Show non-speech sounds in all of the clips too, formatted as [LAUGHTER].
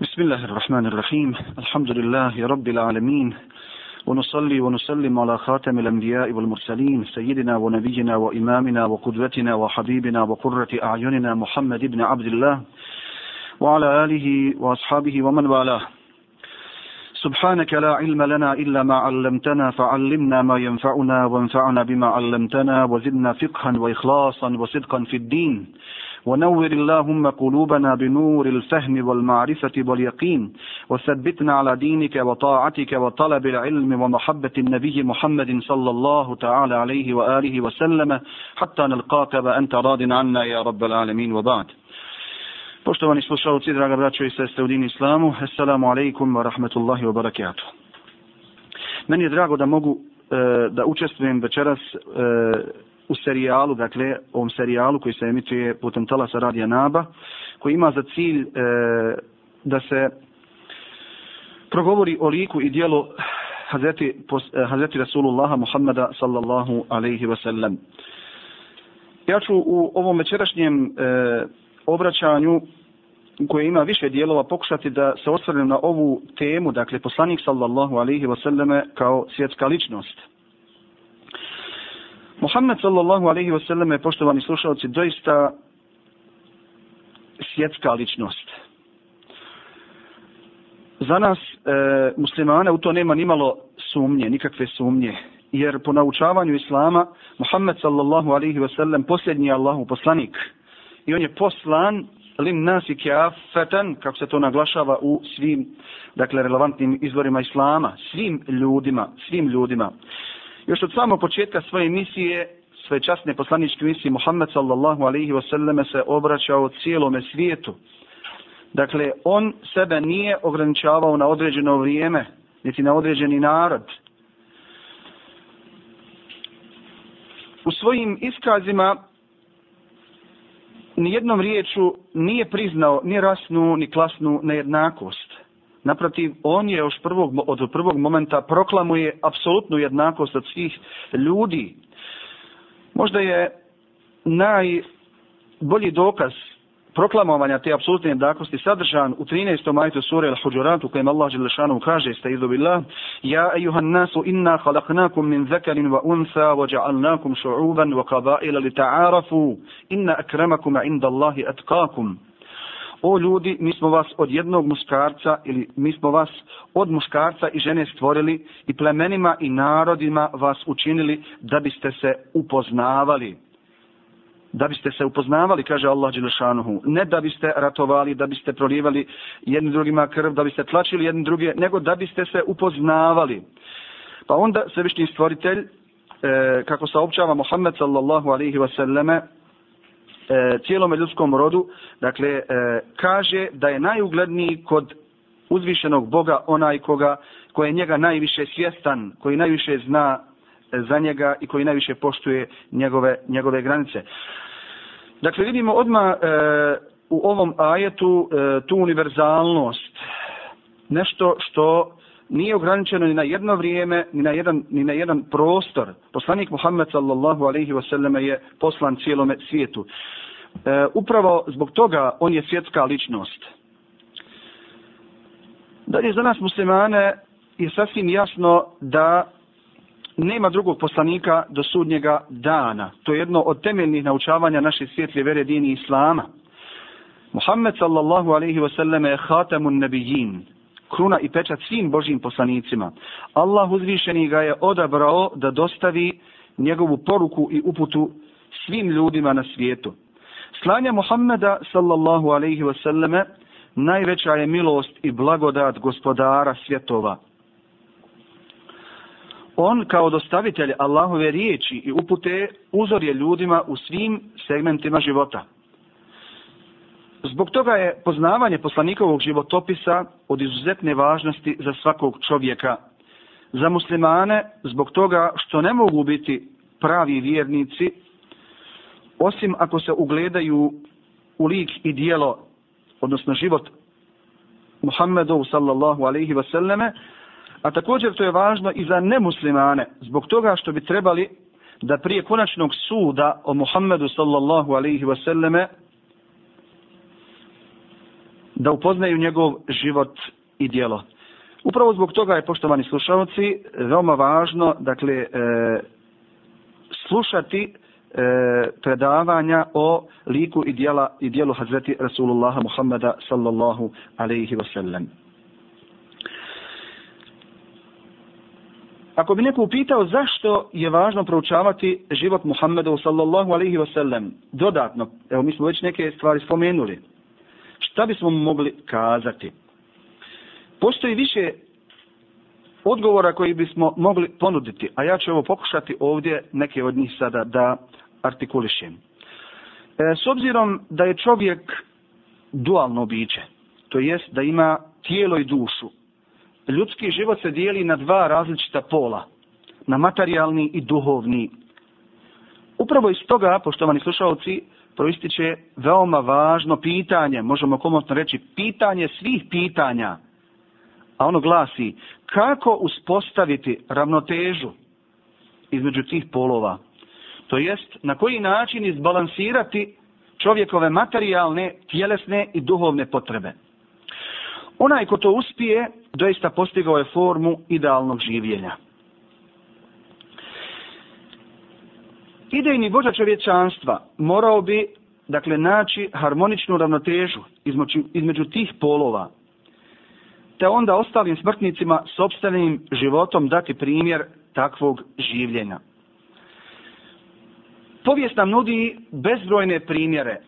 بسم الله الرحمن الرحيم. الحمد لله رب العالمين. ونصلي ونسلم على خاتم الأنبياء والمرسلين سيدنا ونبينا وإمامنا وقدوتنا وحبيبنا وقرة أعيننا محمد بن عبد الله وعلى آله وأصحابه ومن والاه. سبحانك لا علم لنا إلا ما علمتنا فعلمنا ما ينفعنا وانفعنا بما علمتنا وزدنا فقها وإخلاصا وصدقا في الدين. ونور اللهم قلوبنا بنور الفهم والمعرفة واليقين وثبتنا على دينك وطاعتك وطلب العلم ومحبة النبي محمد صلى الله تعالى عليه وآله وسلم حتى نلقاك وأنت راض عنا يا رب العالمين وبعد Poštovani slušalci, draga braćo i sestre u dini islamu, assalamu alaikum wa rahmatullahi wa barakatuh. Meni je drago da mogu e, da učestvujem večeras e, u serijalu, dakle, ovom serijalu koji se emituje putem talasa Radija Naba, koji ima za cilj e, da se progovori o liku i dijelu Hazreti, e, Hazreti Rasulullaha Muhammada sallallahu alaihi wasallam. Ja ću u ovom večerašnjem e, obraćanju koje ima više dijelova pokušati da se osvrnem na ovu temu, dakle poslanik sallallahu alaihi wasallame kao svjetska ličnost. Muhammed sallallahu alaihi wa je, poštovani slušalci, doista svjetska ličnost. Za nas, e, muslimane, u to nema nimalo sumnje, nikakve sumnje. Jer po naučavanju Islama, Muhammed sallallahu alaihi wa sallam, posljednji Allahu poslanik. I on je poslan lin nasi kjafetan, kako se to naglašava u svim, dakle, relevantnim izvorima Islama, svim ljudima, svim ljudima. Još od samog početka svoje misije, svoje časne poslaničke misije, Muhammed sallallahu alaihi wasallam se obraćao cijelome svijetu. Dakle, on sebe nije ograničavao na određeno vrijeme, niti na određeni narod. U svojim iskazima ni jednom riječu nije priznao ni rasnu, ni klasnu nejednakost. Naprotiv, on je još prvog, od prvog momenta proklamuje apsolutnu jednakost od svih ljudi. Možda je najbolji dokaz proklamovanja te apsolutne jednakosti sadržan u 13. majtu sure Al-Hujurat u kojem Allah Đelešanu kaže staizu billah Ja ejuhan nasu inna khalaqnakum min zekarin wa unsa wa ja'alnakum šu'uban wa qabaila li ta'arafu inna akramakum inda Allahi atqakum O ljudi, mi smo vas od jednog muškarca ili mi smo vas od muškarca i žene stvorili i plemenima i narodima vas učinili da biste se upoznavali da biste se upoznavali, kaže Allah Đelešanuhu, ne da biste ratovali, da biste prolivali jednim drugima krv, da biste tlačili jedni druge, nego da biste se upoznavali. Pa onda svevišnji stvoritelj, e, kako saopćava Muhammed sallallahu alaihi wasallame, e, cijelom ljudskom rodu, dakle, e, kaže da je najugledniji kod uzvišenog Boga onaj koga, koji je njega najviše svjestan, koji najviše zna e, za njega i koji najviše poštuje njegove, njegove granice. Dakle, vidimo odmah e, u ovom ajetu e, tu univerzalnost. Nešto što nije ograničeno ni na jedno vrijeme, ni na jedan, ni na jedan prostor. Poslanik Muhammed sallallahu alaihi wasallam je poslan cijelome svijetu. E, upravo zbog toga on je svjetska ličnost. Dalje za nas muslimane je sasvim jasno da nema drugog poslanika do sudnjega dana. To je jedno od temeljnih naučavanja naše svjetlje vere dini Islama. Muhammed sallallahu alaihi wasallam je hatamun nabijin, kruna i pečat svim Božim poslanicima. Allah uzvišeni ga je odabrao da dostavi njegovu poruku i uputu svim ljudima na svijetu. Slanje Muhammeda sallallahu alaihi wasallame najveća je milost i blagodat gospodara svjetova on kao dostavitelj Allahove riječi i upute uzor je ljudima u svim segmentima života. Zbog toga je poznavanje poslanikovog životopisa od izuzetne važnosti za svakog čovjeka. Za muslimane, zbog toga što ne mogu biti pravi vjernici, osim ako se ugledaju u lik i dijelo, odnosno život Muhammedov sallallahu alaihi wasallame, A također to je važno i za nemuslimane, zbog toga što bi trebali da prije konačnog suda o Muhammedu sallallahu alaihi wasallame da upoznaju njegov život i dijelo. Upravo zbog toga je, poštovani slušalci, veoma važno, dakle, e, slušati e, predavanja o liku i, dijela, i dijelu Hazreti Rasulullaha Muhammada sallallahu alaihi wasallam. Ako bi neko upitao zašto je važno proučavati život Muhammedu sallallahu alaihi wasallam, dodatno, evo mi smo već neke stvari spomenuli, šta bismo mogli kazati? Postoji više odgovora koji bismo mogli ponuditi, a ja ću ovo pokušati ovdje neke od njih sada da artikulišem. E, s obzirom da je čovjek dualno biće, to jest da ima tijelo i dušu, ljudski život se dijeli na dva različita pola, na materijalni i duhovni. Upravo iz toga, poštovani slušalci, proističe veoma važno pitanje, možemo komotno reći pitanje svih pitanja, a ono glasi kako uspostaviti ravnotežu između tih polova. To jest na koji način izbalansirati čovjekove materijalne, tjelesne i duhovne potrebe. Onaj ko to uspije, doista postigao je formu idealnog življenja. Idejni vođa čovječanstva morao bi dakle naći harmoničnu ravnotežu između, između tih polova, te onda ostalim smrtnicima sobstvenim životom dati primjer takvog življenja. Povijest nam nudi bezbrojne primjere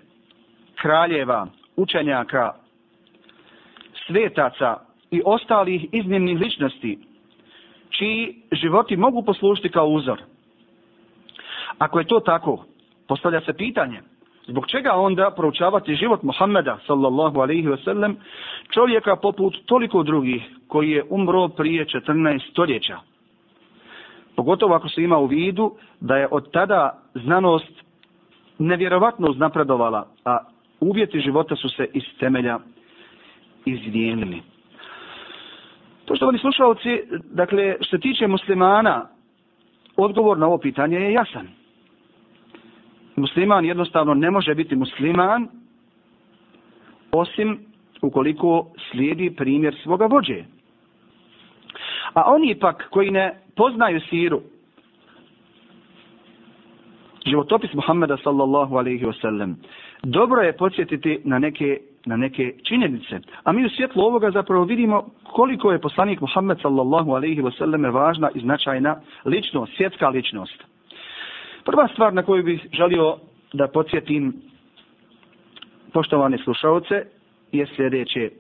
kraljeva, učenjaka, svetaca i ostalih iznimnih ličnosti, čiji životi mogu poslužiti kao uzor. Ako je to tako, postavlja se pitanje, zbog čega onda proučavati život Muhammeda, sallallahu alaihi wasallam, čovjeka poput toliko drugih, koji je umro prije 14 stoljeća. Pogotovo ako se ima u vidu da je od tada znanost nevjerovatno uznapredovala, a uvjeti života su se iz temelja izvijenili. Poštovani slušalci, dakle, što se tiče muslimana, odgovor na ovo pitanje je jasan. Musliman jednostavno ne može biti musliman osim ukoliko slijedi primjer svoga vođe. A oni pak koji ne poznaju siru, životopis Muhammeda sallallahu alaihi wasallam, dobro je podsjetiti na neke na neke činjenice. A mi u svjetlu ovoga zapravo vidimo koliko je poslanik Muhammed sallallahu alaihi wasallam važna i značajna ličnost, svjetska ličnost. Prva stvar na koju bih želio da podsjetim poštovane slušalce je sljedeće.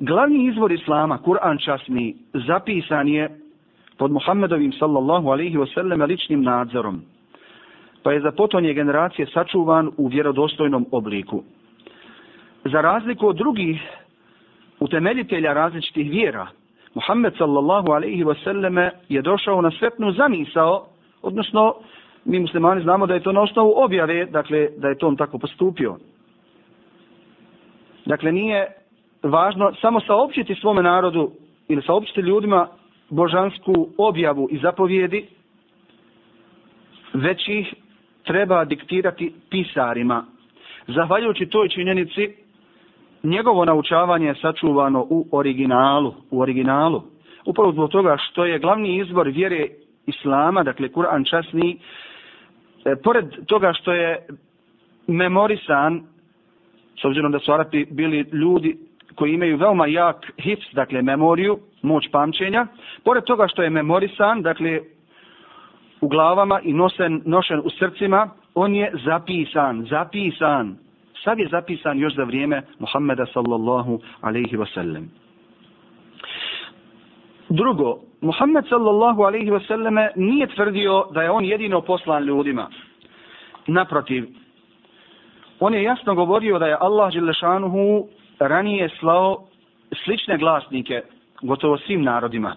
Glavni izvor Islama, Kur'an časni, zapisan je pod Muhammedovim sallallahu alaihi wasallam ličnim nadzorom, pa je za potonje generacije sačuvan u vjerodostojnom obliku za razliku od drugih utemeljitelja različitih vjera, Muhammed sallallahu alaihi wasallame je došao na svetnu zamisao, odnosno mi muslimani znamo da je to na osnovu objave, dakle da je to on tako postupio. Dakle, nije važno samo saopćiti svome narodu ili saopćiti ljudima božansku objavu i zapovjedi, već ih treba diktirati pisarima. Zahvaljujući toj činjenici, njegovo naučavanje je sačuvano u originalu, u originalu. Upravo zbog toga što je glavni izbor vjere Islama, dakle Kur'an časni, e, pored toga što je memorisan, s obzirom da su Arapi bili ljudi koji imaju veoma jak hips, dakle memoriju, moć pamćenja, pored toga što je memorisan, dakle u glavama i nosen, nošen u srcima, on je zapisan, zapisan, sad je zapisan još za vrijeme Muhammeda sallallahu alaihi wasallam. Drugo, Muhammed sallallahu alaihi ve selleme nije tvrdio da je on jedino poslan ljudima. Naprotiv, on je jasno govorio da je Allah Đelešanuhu ranije slao slične glasnike gotovo svim narodima.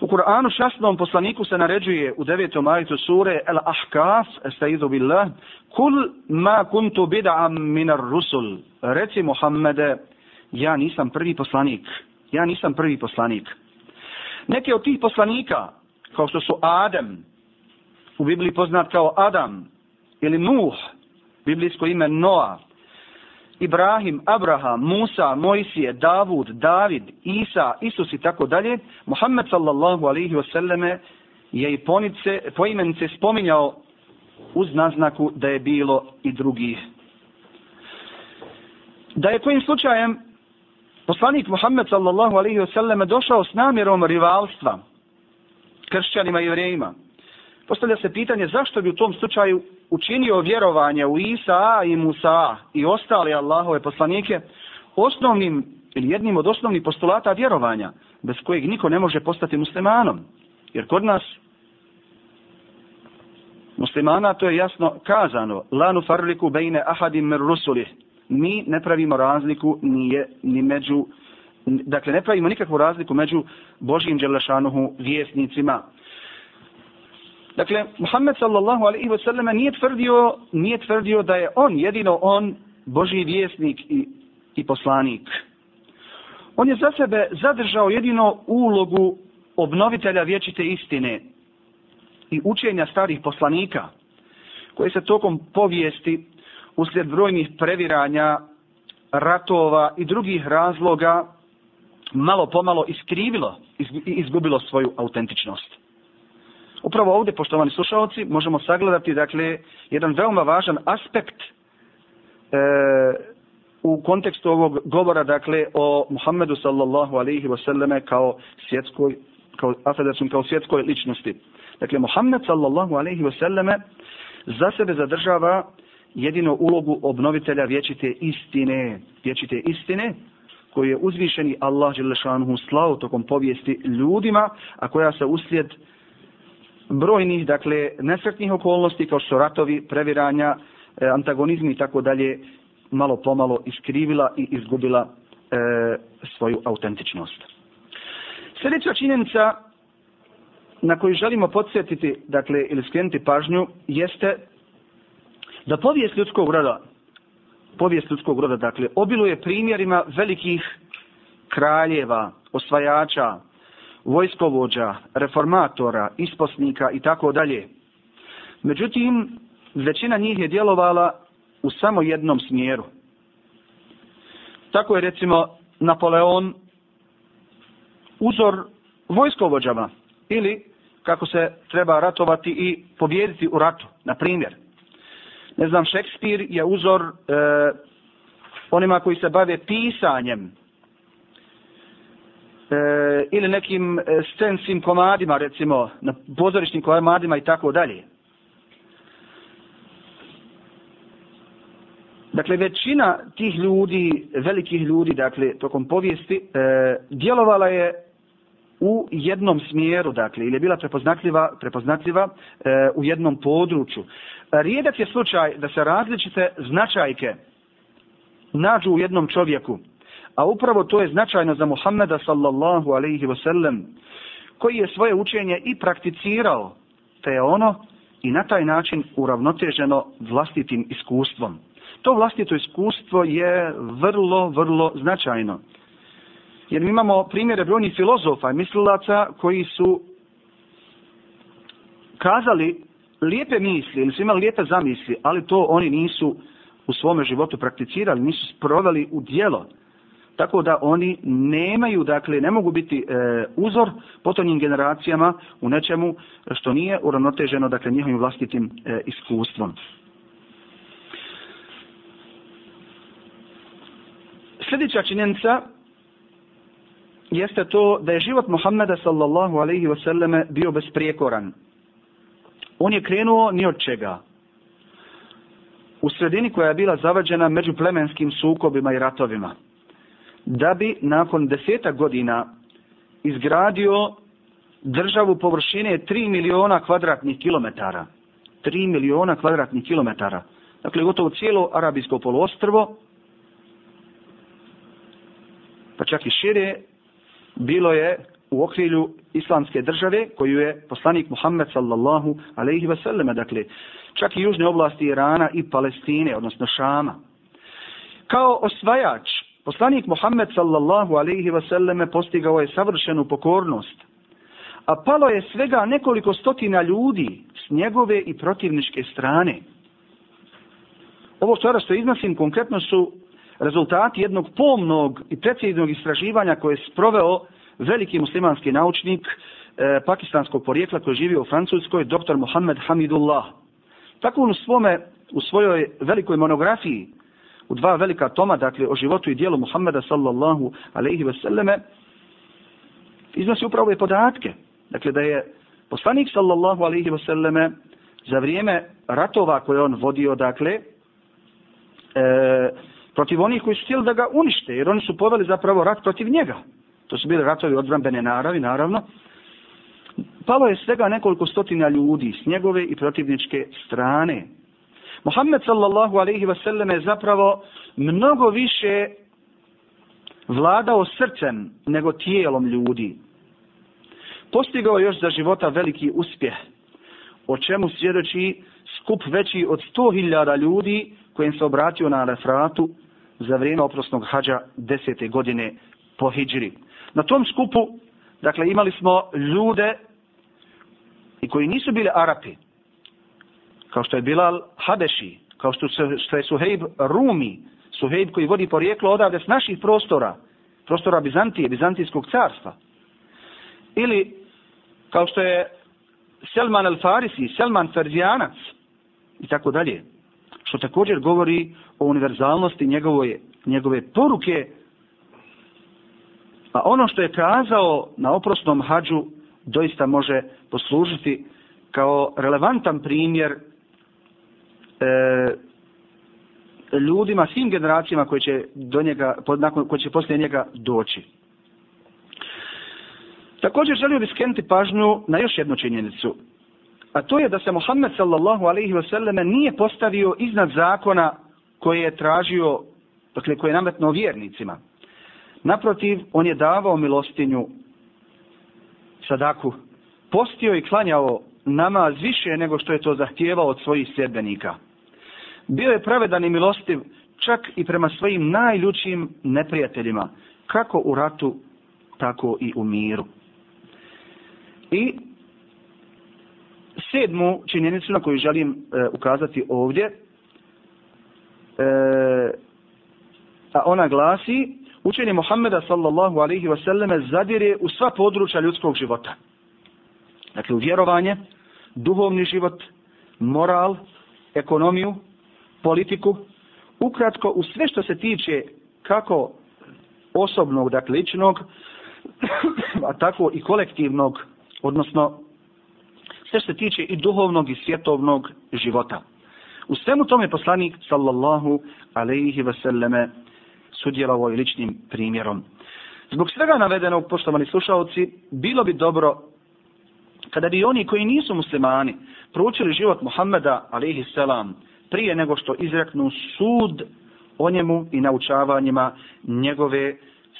U Kur'anu šastnom poslaniku se naređuje u devetom ajetu sure El Ahkaf, estaizu billah, Kul ma kuntu bid'am minar rusul. Reci Muhammede, ja nisam prvi poslanik. Ja nisam prvi poslanik. Neki od tih poslanika, kao što su Adem, u Bibliji poznat kao Adam, ili Nuh, biblijsko ime Noa, Ibrahim, Abraham, Musa, Mojsije, Davud, David, Isa, Isus i tako dalje, Muhammed sallallahu alaihi wasallame je i ponice, poimence spominjao uz naznaku da je bilo i drugih. Da je kojim slučajem poslanik Muhammed sallallahu alaihi wasallam došao s namjerom rivalstva kršćanima i jevrejima, postavlja se pitanje zašto bi u tom slučaju učinio vjerovanje u Isa i Musa i ostale Allahove poslanike osnovnim ili jednim od osnovnih postulata vjerovanja bez kojeg niko ne može postati muslimanom. Jer kod nas muslimana to je jasno kazano lanu farliku bejne ahadim mer rusulih, mi ne pravimo razliku nije ni među dakle ne pravimo nikakvu razliku među Božijim Đelešanuhu vjesnicima Dakle, Muhammed sallallahu alaihi wa sallam nije tvrdio, nije tvrdio da je on, jedino on, Božji vjesnik i, i poslanik. On je za sebe zadržao jedino ulogu obnovitelja vječite istine i učenja starih poslanika, koje se tokom povijesti uslijed brojnih previranja, ratova i drugih razloga malo pomalo iskrivilo i izgubilo svoju autentičnost. Upravo ovdje, poštovani slušalci, možemo sagledati, dakle, jedan veoma važan aspekt e, u kontekstu ovog govora, dakle, o Muhammedu sallallahu alaihi wa sallame kao svjetskoj, kao, afedačnom, kao svjetskoj ličnosti. Dakle, Muhammed sallallahu alaihi wa sallame za sebe zadržava jedino ulogu obnovitelja vječite istine, vječite istine, koji je uzvišeni Allah Đelešanuhu slao tokom povijesti ljudima, a koja se uslijed brojnih, dakle, nesretnih okolnosti kao što ratovi, previranja, e, antagonizmi i tako dalje, malo pomalo iskrivila i izgubila e, svoju autentičnost. Sljedeća činjenica na koju želimo podsjetiti, dakle, ili skrenuti pažnju, jeste da povijest ljudskog roda, povijest ljudskog roda, dakle, obiluje primjerima velikih kraljeva, osvajača, vojskovođa, reformatora, isposnika i tako dalje. Međutim, većina njih je djelovala u samo jednom smjeru. Tako je recimo Napoleon uzor vojskovođama ili kako se treba ratovati i pobjediti u ratu, na primjer. Ne znam, Šekspir je uzor e, onima koji se bave pisanjem e, ili nekim scensim scenskim komadima, recimo, na pozorišnim komadima i tako dalje. Dakle, većina tih ljudi, velikih ljudi, dakle, tokom povijesti, e, djelovala je u jednom smjeru, dakle, ili je bila prepoznatljiva, prepoznatljiva e, u jednom području. Rijedak je slučaj da se različite značajke nađu u jednom čovjeku, A upravo to je značajno za Muhammeda sallallahu alaihi wasallam, koji je svoje učenje i prakticirao, te je ono i na taj način uravnoteženo vlastitim iskustvom. To vlastito iskustvo je vrlo, vrlo značajno. Jer mi imamo primjere brojnih filozofa i mislilaca koji su kazali lijepe misli ili su imali lijepe zamisli, ali to oni nisu u svome životu prakticirali, nisu sproveli u dijelo tako da oni nemaju, dakle, ne mogu biti e, uzor potonjim generacijama u nečemu što nije uravnoteženo, dakle, njihovim vlastitim e, iskustvom. Sljedeća činjenica jeste to da je život Muhammeda sallallahu alaihi wasallam bio besprijekoran. On je krenuo ni od čega. U sredini koja je bila zavađena među plemenskim sukobima i ratovima da bi nakon deseta godina izgradio državu površine 3 miliona kvadratnih kilometara. 3 miliona kvadratnih kilometara. Dakle, gotovo cijelo arabijsko poluostrvo, pa čak i šire, bilo je u okrilju islamske države koju je poslanik Muhammed sallallahu alaihi ve sallam, dakle, čak i južne oblasti Irana i Palestine, odnosno Šama. Kao osvajač Poslanik Muhammed sallallahu alaihi wasallame postigao je savršenu pokornost, a palo je svega nekoliko stotina ljudi s njegove i protivničke strane. Ovo što što iznosim konkretno su rezultati jednog pomnog i preciznog istraživanja koje je sproveo veliki muslimanski naučnik e, pakistanskog porijekla koji živi u Francuskoj, dr. Mohamed Hamidullah. Tako u svome, u svojoj velikoj monografiji, u dva velika toma, dakle, o životu i dijelu Muhammeda sallallahu alaihi ve selleme, iznosi upravo ove podatke. Dakle, da je poslanik sallallahu alaihi ve selleme za vrijeme ratova koje on vodio, dakle, e, protiv onih koji su htjeli da ga unište, jer oni su poveli zapravo rat protiv njega. To su bili ratovi odbrambene naravi, naravno. Palo je svega nekoliko stotina ljudi s njegove i protivničke strane. Muhammed sallallahu alaihi wa sallam je zapravo mnogo više vladao srcem nego tijelom ljudi. Postigao još za života veliki uspjeh, o čemu svjedoči skup veći od 100.000 ljudi kojim se obratio na Arafratu za vrijeme oprosnog hađa desete godine po Hidžri. Na tom skupu, dakle, imali smo ljude i koji nisu bili Arapi, kao što je Bilal Habeši, kao što, se, što je Suhejb Rumi, Suhejb koji vodi porijeklo odavde s naših prostora, prostora Bizantije, Bizantijskog carstva. Ili kao što je Selman al-Farisi, Selman Ferzijanac i tako dalje. Što također govori o univerzalnosti njegove, njegove poruke. A ono što je kazao na oprosnom hađu doista može poslužiti kao relevantan primjer e, ljudima, svim generacijama koji će, do njega, nakon, koji će poslije njega doći. Također želio bih skrenuti pažnju na još jednu činjenicu. A to je da se Muhammed sallallahu alaihi wa sallam nije postavio iznad zakona koje je tražio, dakle koje je nametno vjernicima. Naprotiv, on je davao milostinju sadaku, postio i klanjao namaz više nego što je to zahtijevao od svojih sjedbenika. Bio je pravedan i milostiv čak i prema svojim najljučijim neprijateljima, kako u ratu, tako i u miru. I sedmu činjenicu na koju želim e, ukazati ovdje, e, a ona glasi, učenje Muhammeda sallallahu alaihi wa sallame zadire u sva područja ljudskog života. Dakle, u vjerovanje, duhovni život, moral, ekonomiju, politiku, ukratko u sve što se tiče kako osobnog, dakle ličnog, [COUGHS] a tako i kolektivnog, odnosno sve što se tiče i duhovnog i svjetovnog života. U svemu tome poslanik, sallallahu alaihi wasallame, sudjelovao i ličnim primjerom. Zbog svega navedenog, poštovani slušalci, bilo bi dobro kada bi oni koji nisu muslimani proučili život Muhammeda, alaihi salam, prije nego što izreknu sud o njemu i naučavanjima njegove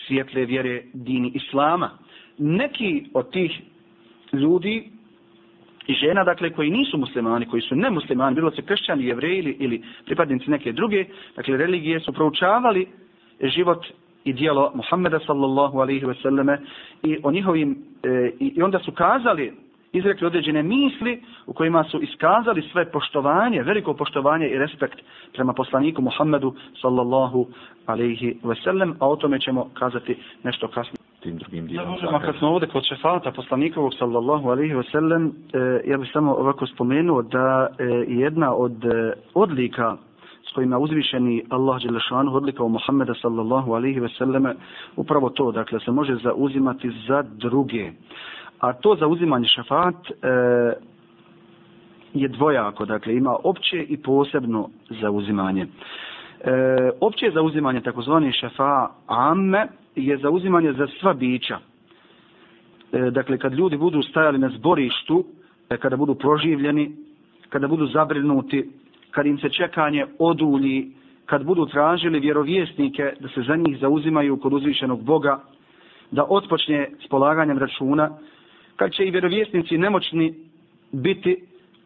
svijetle vjere dini Islama. Neki od tih ljudi i žena, dakle, koji nisu muslimani, koji su nemuslimani, bilo se kršćani, jevreji ili, ili pripadnici neke druge, dakle, religije su proučavali život i dijelo Muhammeda sallallahu alaihi ve selleme i o njihovim, e, i onda su kazali izrekli određene misli u kojima su iskazali sve poštovanje, veliko poštovanje i respekt prema poslaniku Muhammedu sallallahu alaihi ve sellem, a o tome ćemo kazati nešto kasnije. Tim drugim dijelom. Da, kad smo ovdje kod šefata poslanikovog sallallahu alaihi ve sellem, eh, ja bih samo ovako spomenuo da eh, jedna od eh, odlika s kojima uzvišeni Allah Đelešanu odlikao Muhammeda sallallahu alaihi selleme, upravo to, dakle, se može zauzimati za druge a to za uzimanje šafat e, je dvojako, dakle ima opće i posebno zauzimanje. E, opće zauzimanje takozvani šafa amme je zauzimanje za sva bića. E, dakle, kad ljudi budu stajali na zborištu, e, kada budu proživljeni, kada budu zabrinuti, kad im se čekanje odulji, kad budu tražili vjerovjesnike da se za njih zauzimaju kod uzvišenog Boga, da otpočne s polaganjem računa, kad će i vjerovjesnici nemoćni biti,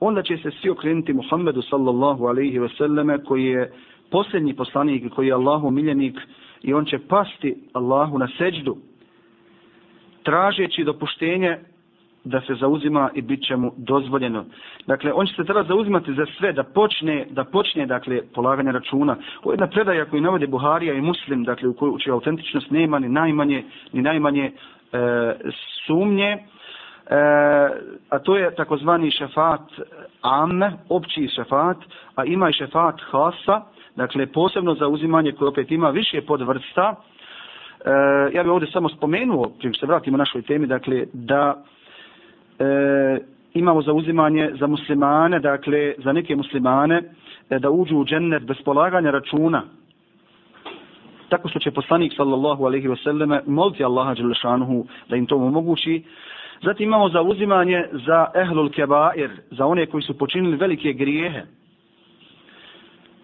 onda će se svi okrenuti Muhammedu sallallahu alaihi ve selleme koji je posljednji poslanik koji je Allahu miljenik i on će pasti Allahu na seđdu tražeći dopuštenje da se zauzima i bit će mu dozvoljeno. Dakle, on će se treba zauzimati za sve, da počne, da počne dakle, polaganje računa. Ovo je jedna predaja koju navode Buharija i Muslim, dakle, u kojoj autentičnost nema ni najmanje, ni najmanje e, sumnje, e, a to je takozvani šefat am, opći šefat, a ima i šefat hasa, dakle, posebno zauzimanje koje opet ima više podvrsta, E, ja bih ovdje samo spomenuo, čim se vratimo našoj temi, dakle, da e, imamo zauzimanje za muslimane, dakle, za neke muslimane, e, da uđu u džennet bez polaganja računa. Tako što će poslanik, sallallahu alaihi wa sallame, moliti Allaha Đelešanuhu da im to omogući. Zatim imamo zauzimanje za ehlul kebair, za one koji su počinili velike grijehe.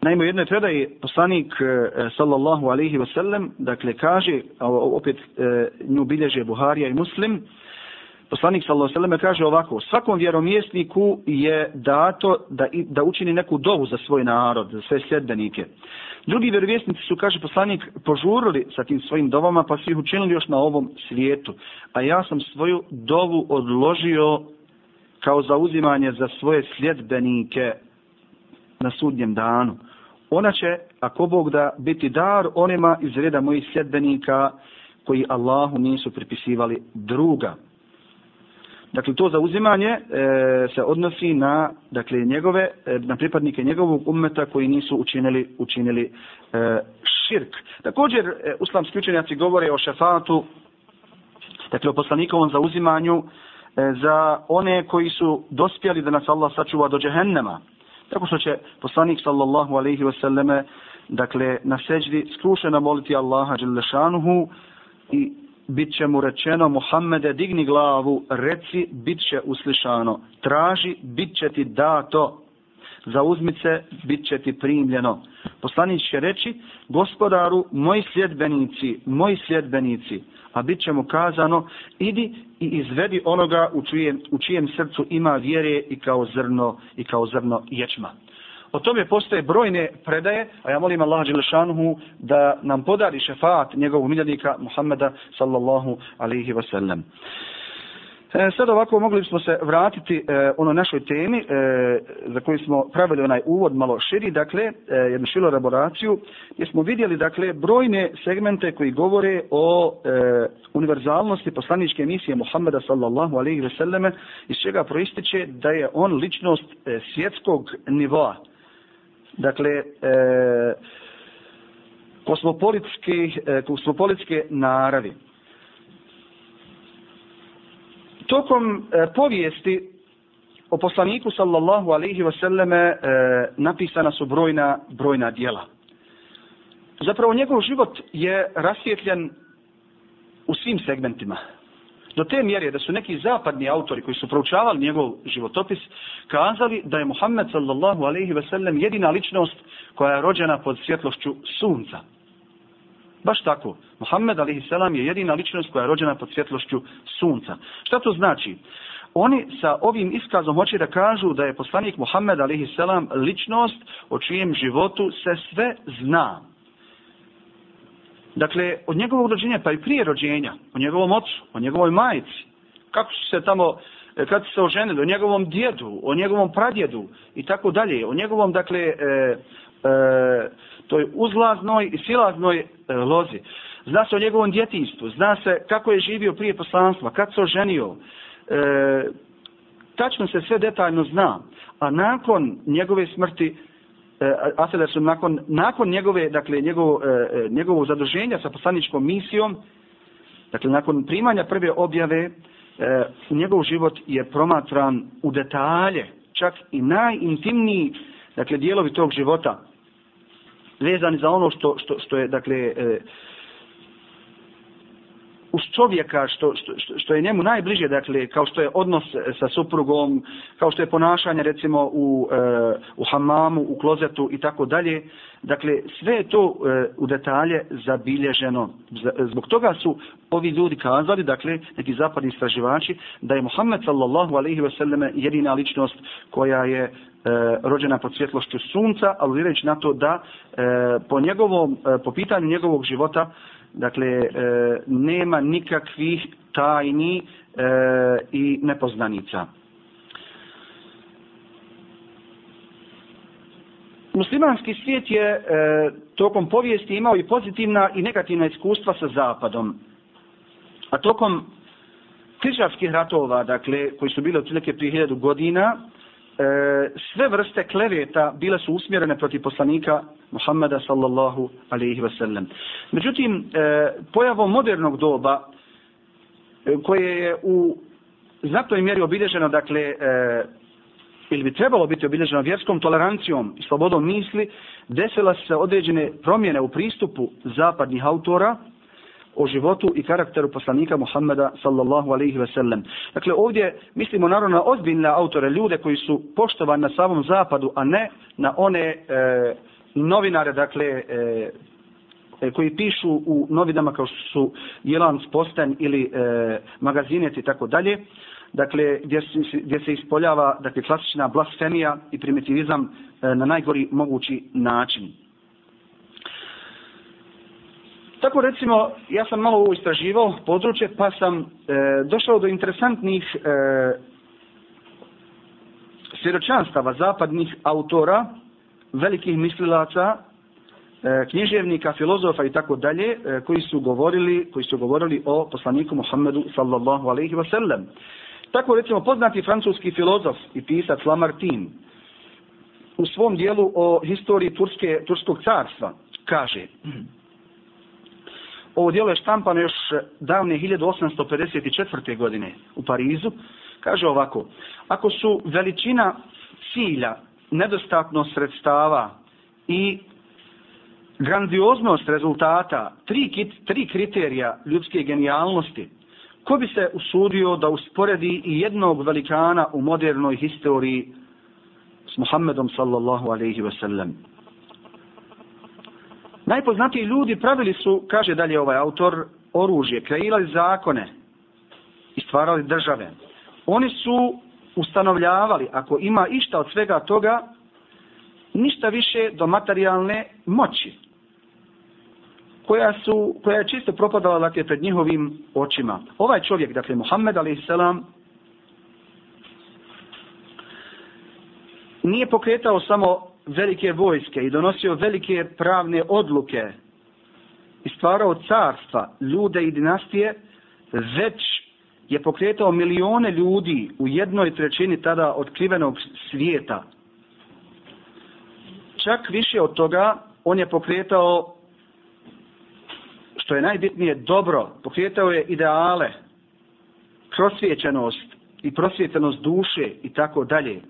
Naime, u jednoj predaji poslanik e, sallallahu alaihi ve sellem, dakle, kaže, opet e, nju bilježe Buharija i Muslim, poslanik sallallahu alaihi ve sellem kaže ovako, svakom vjeromjesniku je dato da, da učini neku dovu za svoj narod, za sve sljedbenike. Drugi vjerovjesnici su, kaže poslanik, požurili sa tim svojim dovama, pa su ih učinili još na ovom svijetu. A ja sam svoju dovu odložio kao zauzimanje za svoje sljedbenike na sudnjem danu ona će, ako Bog da, biti dar onima iz reda mojih sjedbenika koji Allahu nisu pripisivali druga. Dakle, to zauzimanje e, se odnosi na, dakle, njegove, e, na pripadnike njegovog ummeta koji nisu učinili, učinili e, širk. Također, e, uslamski učenjaci govore o šefatu, dakle, o poslanikovom zauzimanju e, za one koji su dospjeli da nas Allah sačuva do džehennema. Tako što će poslanik sallallahu alaihi wa sallame, dakle, na seđdi skrušeno moliti Allaha dželešanuhu i bit će mu rečeno Muhammede, digni glavu, reci, bit će uslišano, traži, bit će ti dato, zauzmi se, bit će ti primljeno. Poslanik će reći, gospodaru, moji sljedbenici, moji sljedbenici, a bit će mu kazano, idi i izvedi onoga u čijem, u čijem srcu ima vjere i kao zrno i kao zrno ječma. O tome postoje brojne predaje, a ja molim Allah Đelešanuhu da nam podari šefaat njegovog miljenika Muhammeda sallallahu alaihi wasallam. sallam. E, sad ovako mogli smo se vratiti e, ono našoj temi e, za koju smo pravili onaj uvod malo širi, dakle e, jednu šilu elaboraciju gdje smo vidjeli dakle brojne segmente koji govore o e, univerzalnosti poslaničke misije Muhammeda sallallahu alaihi ve selleme iz čega proističe da je on ličnost e, svjetskog nivoa. Dakle, e, kosmopolitske, e, kosmopolitske naravi tokom e, povijesti o poslaniku sallallahu alaihi wasallame e, napisana su brojna, brojna dijela. Zapravo njegov život je rasvjetljen u svim segmentima. Do te mjere da su neki zapadni autori koji su proučavali njegov životopis kazali da je Muhammed sallallahu alaihi wasallam jedina ličnost koja je rođena pod svjetlošću sunca. Baš tako. Muhammed a.s. je jedina ličnost koja je rođena pod svjetlošću sunca. Šta to znači? Oni sa ovim iskazom hoće da kažu da je poslanik Muhammed a.s. ličnost o čijem životu se sve zna. Dakle, od njegovog rođenja, pa i prije rođenja, o njegovom ocu, o njegovoj majici, kako su se tamo, e, kad su se oženili, o njegovom djedu, o njegovom pradjedu i tako dalje, o njegovom, dakle, e, e, toj uzlaznoj i silaznoj e, lozi. Zna se o njegovom djetinstvu, zna se kako je živio prije poslanstva, kad se oženio. E, tačno se sve detaljno zna. A nakon njegove smrti, e, a su nakon, nakon njegove, dakle, njegovo, e, e njegovo zadruženja sa poslaničkom misijom, dakle, nakon primanja prve objave, e, njegov život je promatran u detalje, čak i najintimniji, dakle, dijelovi tog života, vezani za ono što, što, što je, dakle, e, uz čovjeka što, što, što je njemu najbliže, dakle, kao što je odnos sa suprugom, kao što je ponašanje, recimo, u, e, u hamamu, u klozetu i tako dalje. Dakle, sve je to e, u detalje zabilježeno. Zbog toga su ovi ljudi kazali, dakle, neki zapadni istraživači, da je Muhammed sallallahu alaihi ve selleme jedina ličnost koja je e, rođena pod svjetlošću sunca, aludirajući na to da e, po, njegovom, e, po pitanju njegovog života, dakle, e, nema nikakvih tajni e, i nepoznanica. Muslimanski svijet je e, tokom povijesti imao i pozitivna i negativna iskustva sa Zapadom. A tokom križarskih ratova, dakle, koji su bili otprilike prije hiljadu godina, E, sve vrste kleveta bile su usmjerene protiv poslanika Muhammeda sallallahu alaihi wasallam. Međutim, e, pojavom modernog doba, e, koje je u znatnoj mjeri obilježeno, dakle, e, ili bi trebalo biti obilježeno vjerskom tolerancijom i slobodom misli, desila se određene promjene u pristupu zapadnih autora, o životu i karakteru poslanika Muhammeda sallallahu alaihi ve sellem. Dakle, ovdje mislimo naravno na ozbiljne autore, ljude koji su poštovani na samom zapadu, a ne na one e, novinare, dakle, e, e koji pišu u novinama kao što su Jelans Postan ili e, Magazinet i tako dalje. Dakle, gdje se, gdje se ispoljava dakle, klasična blasfemija i primitivizam e, na najgori mogući način. Tako recimo, ja sam malo ovo istraživao područje, pa sam e, došao do interesantnih e, svjedočanstava zapadnih autora, velikih mislilaca, e, književnika, filozofa i tako dalje, e, koji su govorili, koji su govorili o poslaniku Muhammedu sallallahu alejhi ve sellem. Tako recimo poznati francuski filozof i pisac Lamartine u svom dijelu o historiji Turske, Turskog carstva kaže ovo dijelo je štampano još davne 1854. godine u Parizu, kaže ovako, ako su veličina cilja, nedostatno sredstava i grandioznost rezultata tri, tri kriterija ljudske genijalnosti, ko bi se usudio da usporedi i jednog velikana u modernoj historiji s Muhammedom sallallahu alaihi ve sellem. Najpoznatiji ljudi pravili su, kaže dalje ovaj autor, oružje, kreirali zakone i stvarali države. Oni su ustanovljavali, ako ima išta od svega toga, ništa više do materijalne moći, koja, su, koja je čisto propadala dakle, pred njihovim očima. Ovaj čovjek, dakle, Muhammed a.s. nije pokretao samo velike vojske i donosio velike pravne odluke i stvarao carstva, ljude i dinastije, već je pokretao milione ljudi u jednoj trećini tada otkrivenog svijeta. Čak više od toga, on je pokretao, što je najbitnije, dobro, pokretao je ideale, prosvjećenost i prosvjetenost duše i tako dalje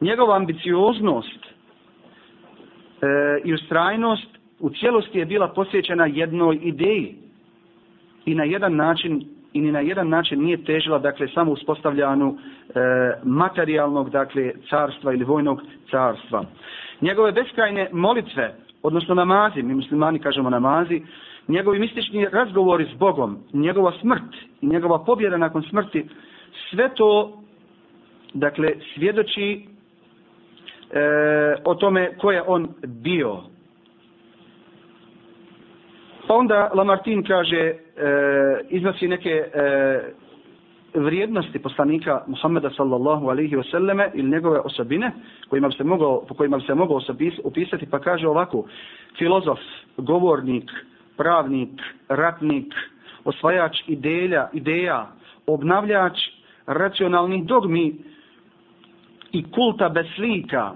njegova ambicioznost e, i ustrajnost u cijelosti je bila posvećena jednoj ideji i na jedan način i ni na jedan način nije težila dakle samo uspostavljanju e, materijalnog dakle carstva ili vojnog carstva. Njegove beskrajne molitve, odnosno namazi, mi muslimani kažemo namazi, njegovi mistični razgovori s Bogom, njegova smrt i njegova pobjeda nakon smrti, sve to dakle svjedoči e, o tome ko je on bio. Pa onda Lamartin kaže, e, iznosi neke e, vrijednosti poslanika Muhammeda sallallahu alaihi wasallame ili njegove osobine kojima bi se mogao, po kojima bi se mogao opisati pa kaže ovako filozof, govornik, pravnik, ratnik, osvajač ideja, ideja, obnavljač racionalnih dogmi, i kulta beslika,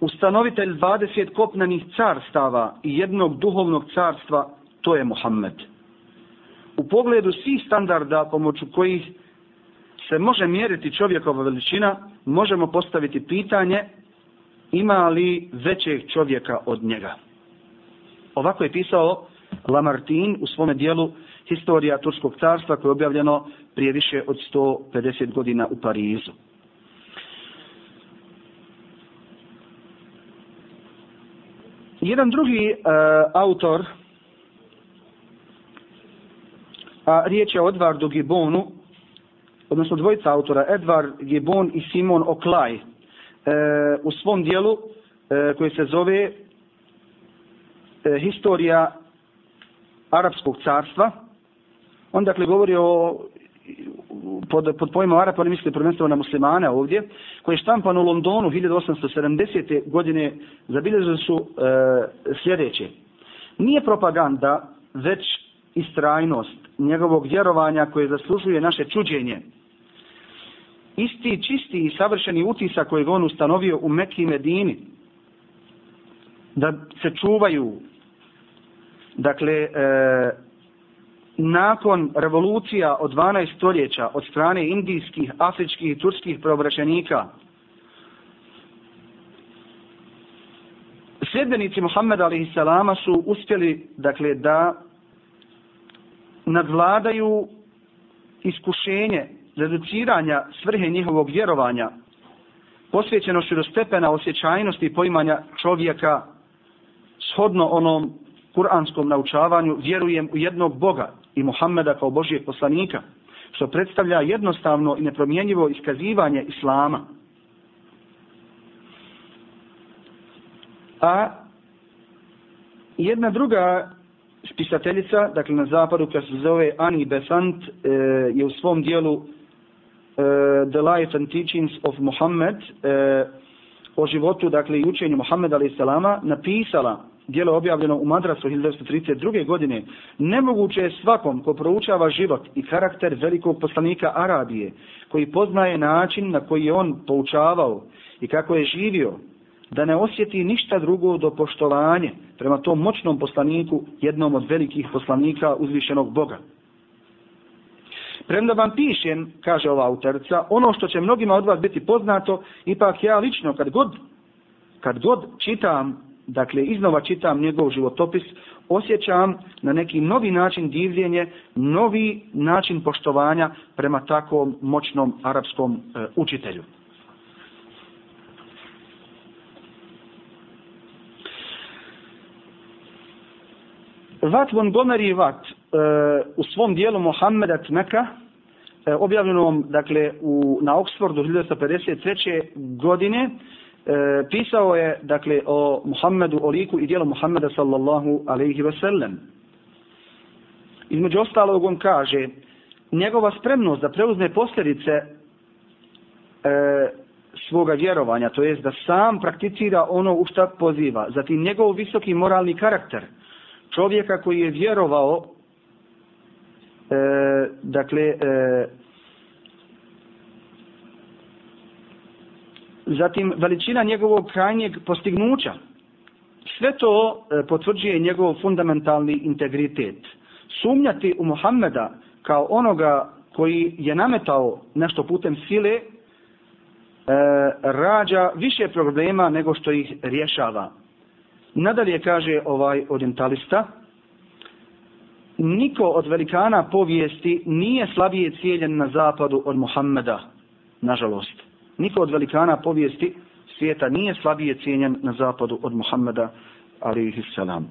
ustanovitelj 20 kopnanih carstava i jednog duhovnog carstva, to je Muhammed. U pogledu svih standarda pomoću kojih se može mjeriti čovjekova veličina, možemo postaviti pitanje ima li većeg čovjeka od njega. Ovako je pisao Lamartin u svome dijelu Historija Turskog carstva koje je objavljeno prije više od 150 godina u Parizu. Jedan drugi uh, autor, a riječ je o Edvardu Gibbonu, odnosno dvojica autora, Edvard Gibbon i Simon Oklaj, uh, u svom dijelu e, koji se zove e, Historija Arapskog carstva, On dakle govori o pod, pod pojmom Arapa, oni misle prvenstveno na muslimane ovdje, koji je štampan u Londonu 1870. godine, zabilježili su e, sljedeće. Nije propaganda, već istrajnost njegovog vjerovanja koje zaslužuje naše čuđenje. Isti, čisti i savršeni utisak koji on ustanovio u Mekki Medini, da se čuvaju, dakle, e, nakon revolucija od 12 stoljeća od strane indijskih, afričkih i turskih preobraćenika, sljedbenici Muhammeda a.s. su uspjeli dakle, da nadvladaju iskušenje reduciranja svrhe njihovog vjerovanja, posvećenošću do stepena osjećajnosti i poimanja čovjeka shodno onom kuranskom naučavanju, vjerujem u jednog Boga i Muhammeda kao Božijeg poslanika, što predstavlja jednostavno i nepromjenjivo iskazivanje Islama. A jedna druga spisateljica, dakle na zapadu, koja se zove Ani Besant, e, je u svom dijelu e, The Life and Teachings of Muhammad e, o životu, dakle i učenju Muhammeda alaih napisala dijelo objavljeno u Madrasu 1932. godine, nemoguće je svakom ko proučava život i karakter velikog poslanika Arabije, koji poznaje način na koji je on poučavao i kako je živio, da ne osjeti ništa drugo do poštovanje prema tom moćnom poslaniku, jednom od velikih poslanika uzvišenog Boga. Premda vam pišem, kaže ova autorica, ono što će mnogima od vas biti poznato, ipak ja lično kad god, kad god čitam, dakle iznova čitam njegov životopis, osjećam na neki novi način divljenje, novi način poštovanja prema takvom moćnom arapskom e, učitelju. Vat Montgomery Vat e, u svom dijelu Mohameda Tmeka, e, objavljenom dakle, u, na Oxfordu 1953. godine, e, pisao je dakle, o Muhammedu, o liku i dijelu Muhammeda sallallahu alaihi ve sellem. Između ostalog on kaže, njegova spremnost da preuzme posljedice e, svoga vjerovanja, to jest da sam prakticira ono u šta poziva, zatim njegov visoki moralni karakter, čovjeka koji je vjerovao e, dakle e, zatim veličina njegovog krajnjeg postignuća. Sve to e, potvrđuje njegov fundamentalni integritet. Sumnjati u Muhammeda kao onoga koji je nametao nešto putem sile e, rađa više problema nego što ih rješava. Nadalje kaže ovaj orientalista, niko od velikana povijesti nije slabije cijeljen na zapadu od Muhammeda, nažalost. Niko od velikana povijesti svijeta nije slabije cijenjen na zapadu od Muhammeda, alaihi salam.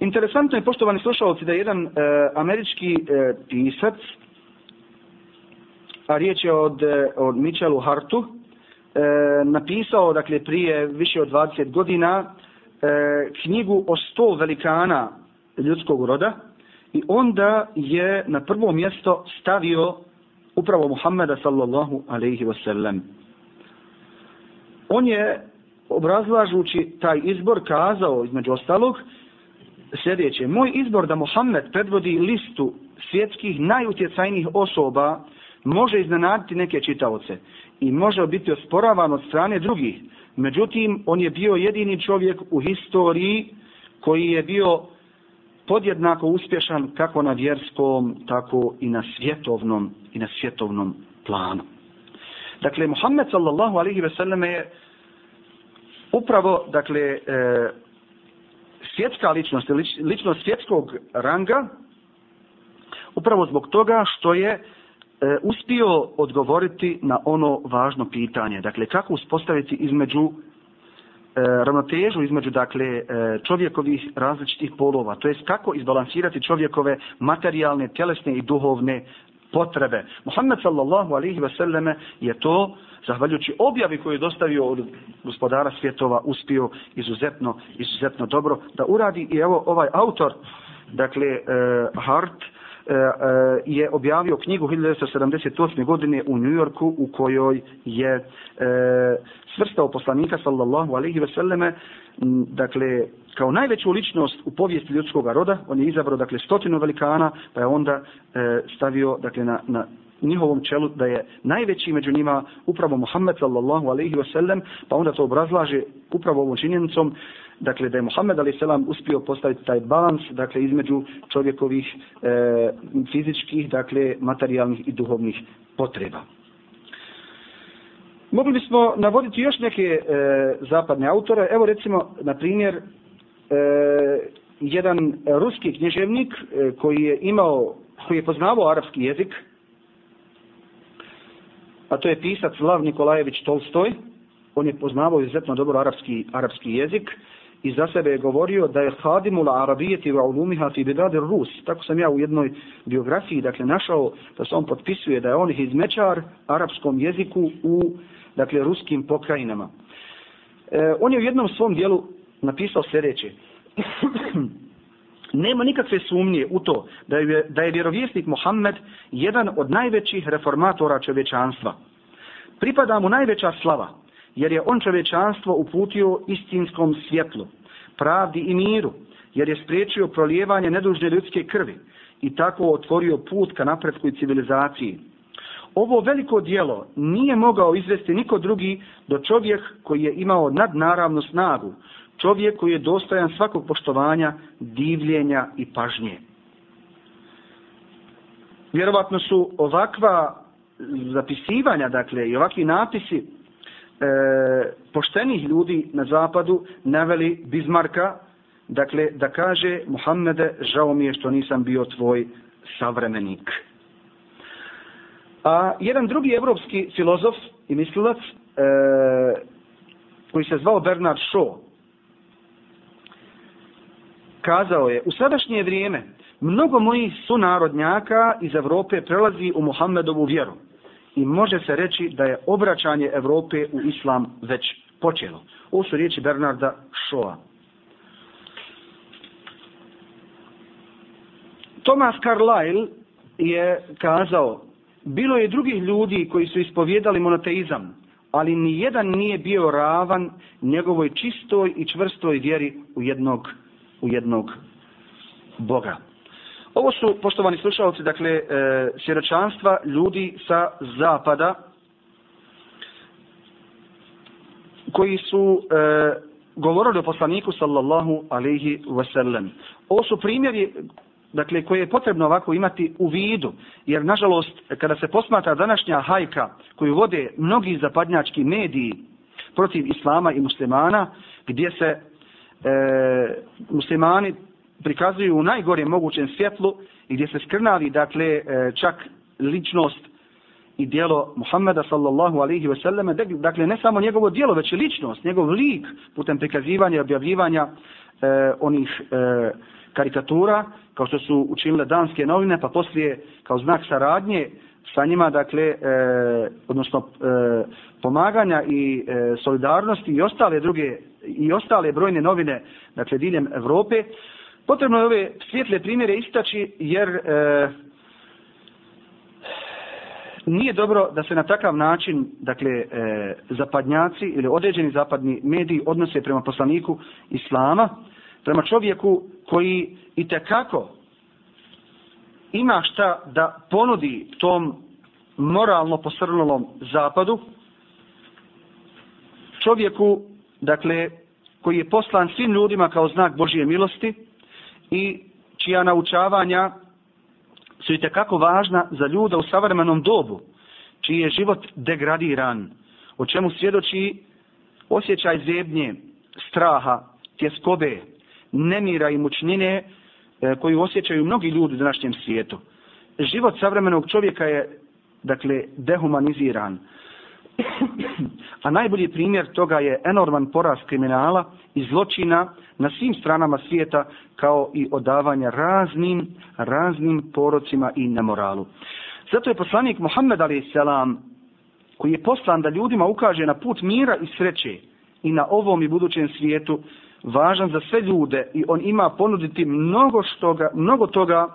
Interesantno je, poštovani slušalci, da je jedan e, američki e, pisac, a riječ je od, e, od Michelu Hartu, e, napisao, dakle, prije više od 20 godina e, knjigu o sto velikana ljudskog roda i onda je na prvo mjesto stavio upravo Muhammeda sallallahu alaihi wasallam. On je obrazlažući taj izbor kazao između ostalog sljedeće. Moj izbor da Muhammed predvodi listu svjetskih najutjecajnijih osoba može iznenaditi neke čitaoce i može biti osporavan od strane drugih. Međutim, on je bio jedini čovjek u historiji koji je bio podjednako uspješan kako na vjerskom, tako i na svjetovnom i na svjetovnom planu. Dakle, Muhammed sallallahu alaihi ve selleme je upravo, dakle, e, svjetska ličnost, ličnost svjetskog ranga, upravo zbog toga što je e, uspio odgovoriti na ono važno pitanje. Dakle, kako uspostaviti između E, ravnotežu između dakle e, čovjekovih različitih polova, to jest kako izbalansirati čovjekove materijalne, tjelesne i duhovne potrebe. Muhammed sallallahu alaihi ve selleme je to, zahvaljujući objavi koju je dostavio od gospodara svjetova, uspio izuzetno, izuzetno dobro da uradi i evo ovaj autor dakle, uh, Hart, uh, je objavio knjigu 1978. godine u New Yorku u kojoj je uh, svrstao poslanika sallallahu alaihi ve selleme dakle kao najveću ličnost u povijesti ljudskog roda on je izabrao dakle stotinu velikana pa je onda e, stavio dakle na, na njihovom čelu da je najveći među njima upravo Muhammed sallallahu alaihi ve sellem pa onda to obrazlaže upravo ovom činjenicom dakle da je Muhammed alaihi selam uspio postaviti taj balans dakle između čovjekovih e, fizičkih dakle materijalnih i duhovnih potreba. Mogli bismo navoditi još neke e, zapadne autore. Evo recimo, na primjer, e, jedan ruski književnik e, koji je imao, koji je poznavao arapski jezik, a to je pisac Lav Nikolajević Tolstoj, on je poznavao izuzetno dobro arapski, arapski jezik i za sebe je govorio da je hadimula arabijeti wa ulumiha fi bidadir Rus. Tako sam ja u jednoj biografiji dakle, našao da se on potpisuje da je on izmečar arapskom jeziku u dakle, ruskim pokrajinama. E, on je u jednom svom dijelu napisao sljedeće. [CLEARS THROAT] Nema nikakve sumnje u to da je, da je vjerovjesnik Mohamed jedan od najvećih reformatora čovječanstva. Pripada mu najveća slava, jer je on čovječanstvo uputio istinskom svjetlu, pravdi i miru, jer je spriječio prolijevanje nedužne ljudske krvi i tako otvorio put ka napretku i civilizaciji ovo veliko dijelo nije mogao izvesti niko drugi do čovjek koji je imao nadnaravnu snagu, čovjek koji je dostojan svakog poštovanja, divljenja i pažnje. Vjerovatno su ovakva zapisivanja, dakle, i ovakvi napisi e, poštenih ljudi na zapadu naveli Bizmarka, dakle, da kaže Muhammede, žao mi je što nisam bio tvoj savremenik. A jedan drugi evropski filozof i mislilac, e, koji se zvao Bernard Shaw, kazao je, u sadašnje vrijeme mnogo mojih sunarodnjaka iz Evrope prelazi u Muhammedovu vjeru i može se reći da je obraćanje Evrope u islam već počelo. Ovo su riječi Bernarda Shawa. Thomas Carlyle je kazao Bilo je drugih ljudi koji su ispovjedali monoteizam, ali ni jedan nije bio ravan njegovoj čistoj i čvrstoj vjeri u jednog, u jednog Boga. Ovo su, poštovani slušalci, dakle, e, svjeročanstva ljudi sa zapada, koji su e, govorili o poslaniku sallallahu alaihi wasallam. Ovo su primjeri dakle, koje je potrebno ovako imati u vidu, jer nažalost, kada se posmatra današnja hajka koju vode mnogi zapadnjački mediji protiv islama i muslimana, gdje se e, muslimani prikazuju u najgore mogućem svjetlu i gdje se skrnavi, dakle, e, čak ličnost i dijelo Muhammeda sallallahu alaihi ve selleme, dakle, ne samo njegovo dijelo, već i ličnost, njegov lik putem prikazivanja i objavljivanja e, onih e, karikatura, kao što su učinile danske novine, pa poslije kao znak saradnje sa njima, dakle, e, odnosno e, pomaganja i e, solidarnosti i ostale druge i ostale brojne novine, dakle, diljem Evrope, potrebno je ove svjetle primjere istaći, jer e, nije dobro da se na takav način, dakle, e, zapadnjaci ili određeni zapadni mediji odnose prema poslaniku Islama, prema čovjeku koji i kako ima šta da ponudi tom moralno posrnulom zapadu, čovjeku, dakle, koji je poslan svim ljudima kao znak Božije milosti i čija naučavanja su i kako važna za ljuda u savremenom dobu, čiji je život degradiran, o čemu svjedoči osjećaj zebnje, straha, tjeskobe, nemira i mučnine e, koju osjećaju mnogi ljudi u današnjem svijetu. Život savremenog čovjeka je, dakle, dehumaniziran. [CLEARS THROAT] A najbolji primjer toga je enorman porast kriminala i zločina na svim stranama svijeta kao i odavanja raznim, raznim porocima i nemoralu. Zato je poslanik Muhammed a.s. koji je poslan da ljudima ukaže na put mira i sreće i na ovom i budućem svijetu važan za sve ljude i on ima ponuditi mnogo, što ga, mnogo toga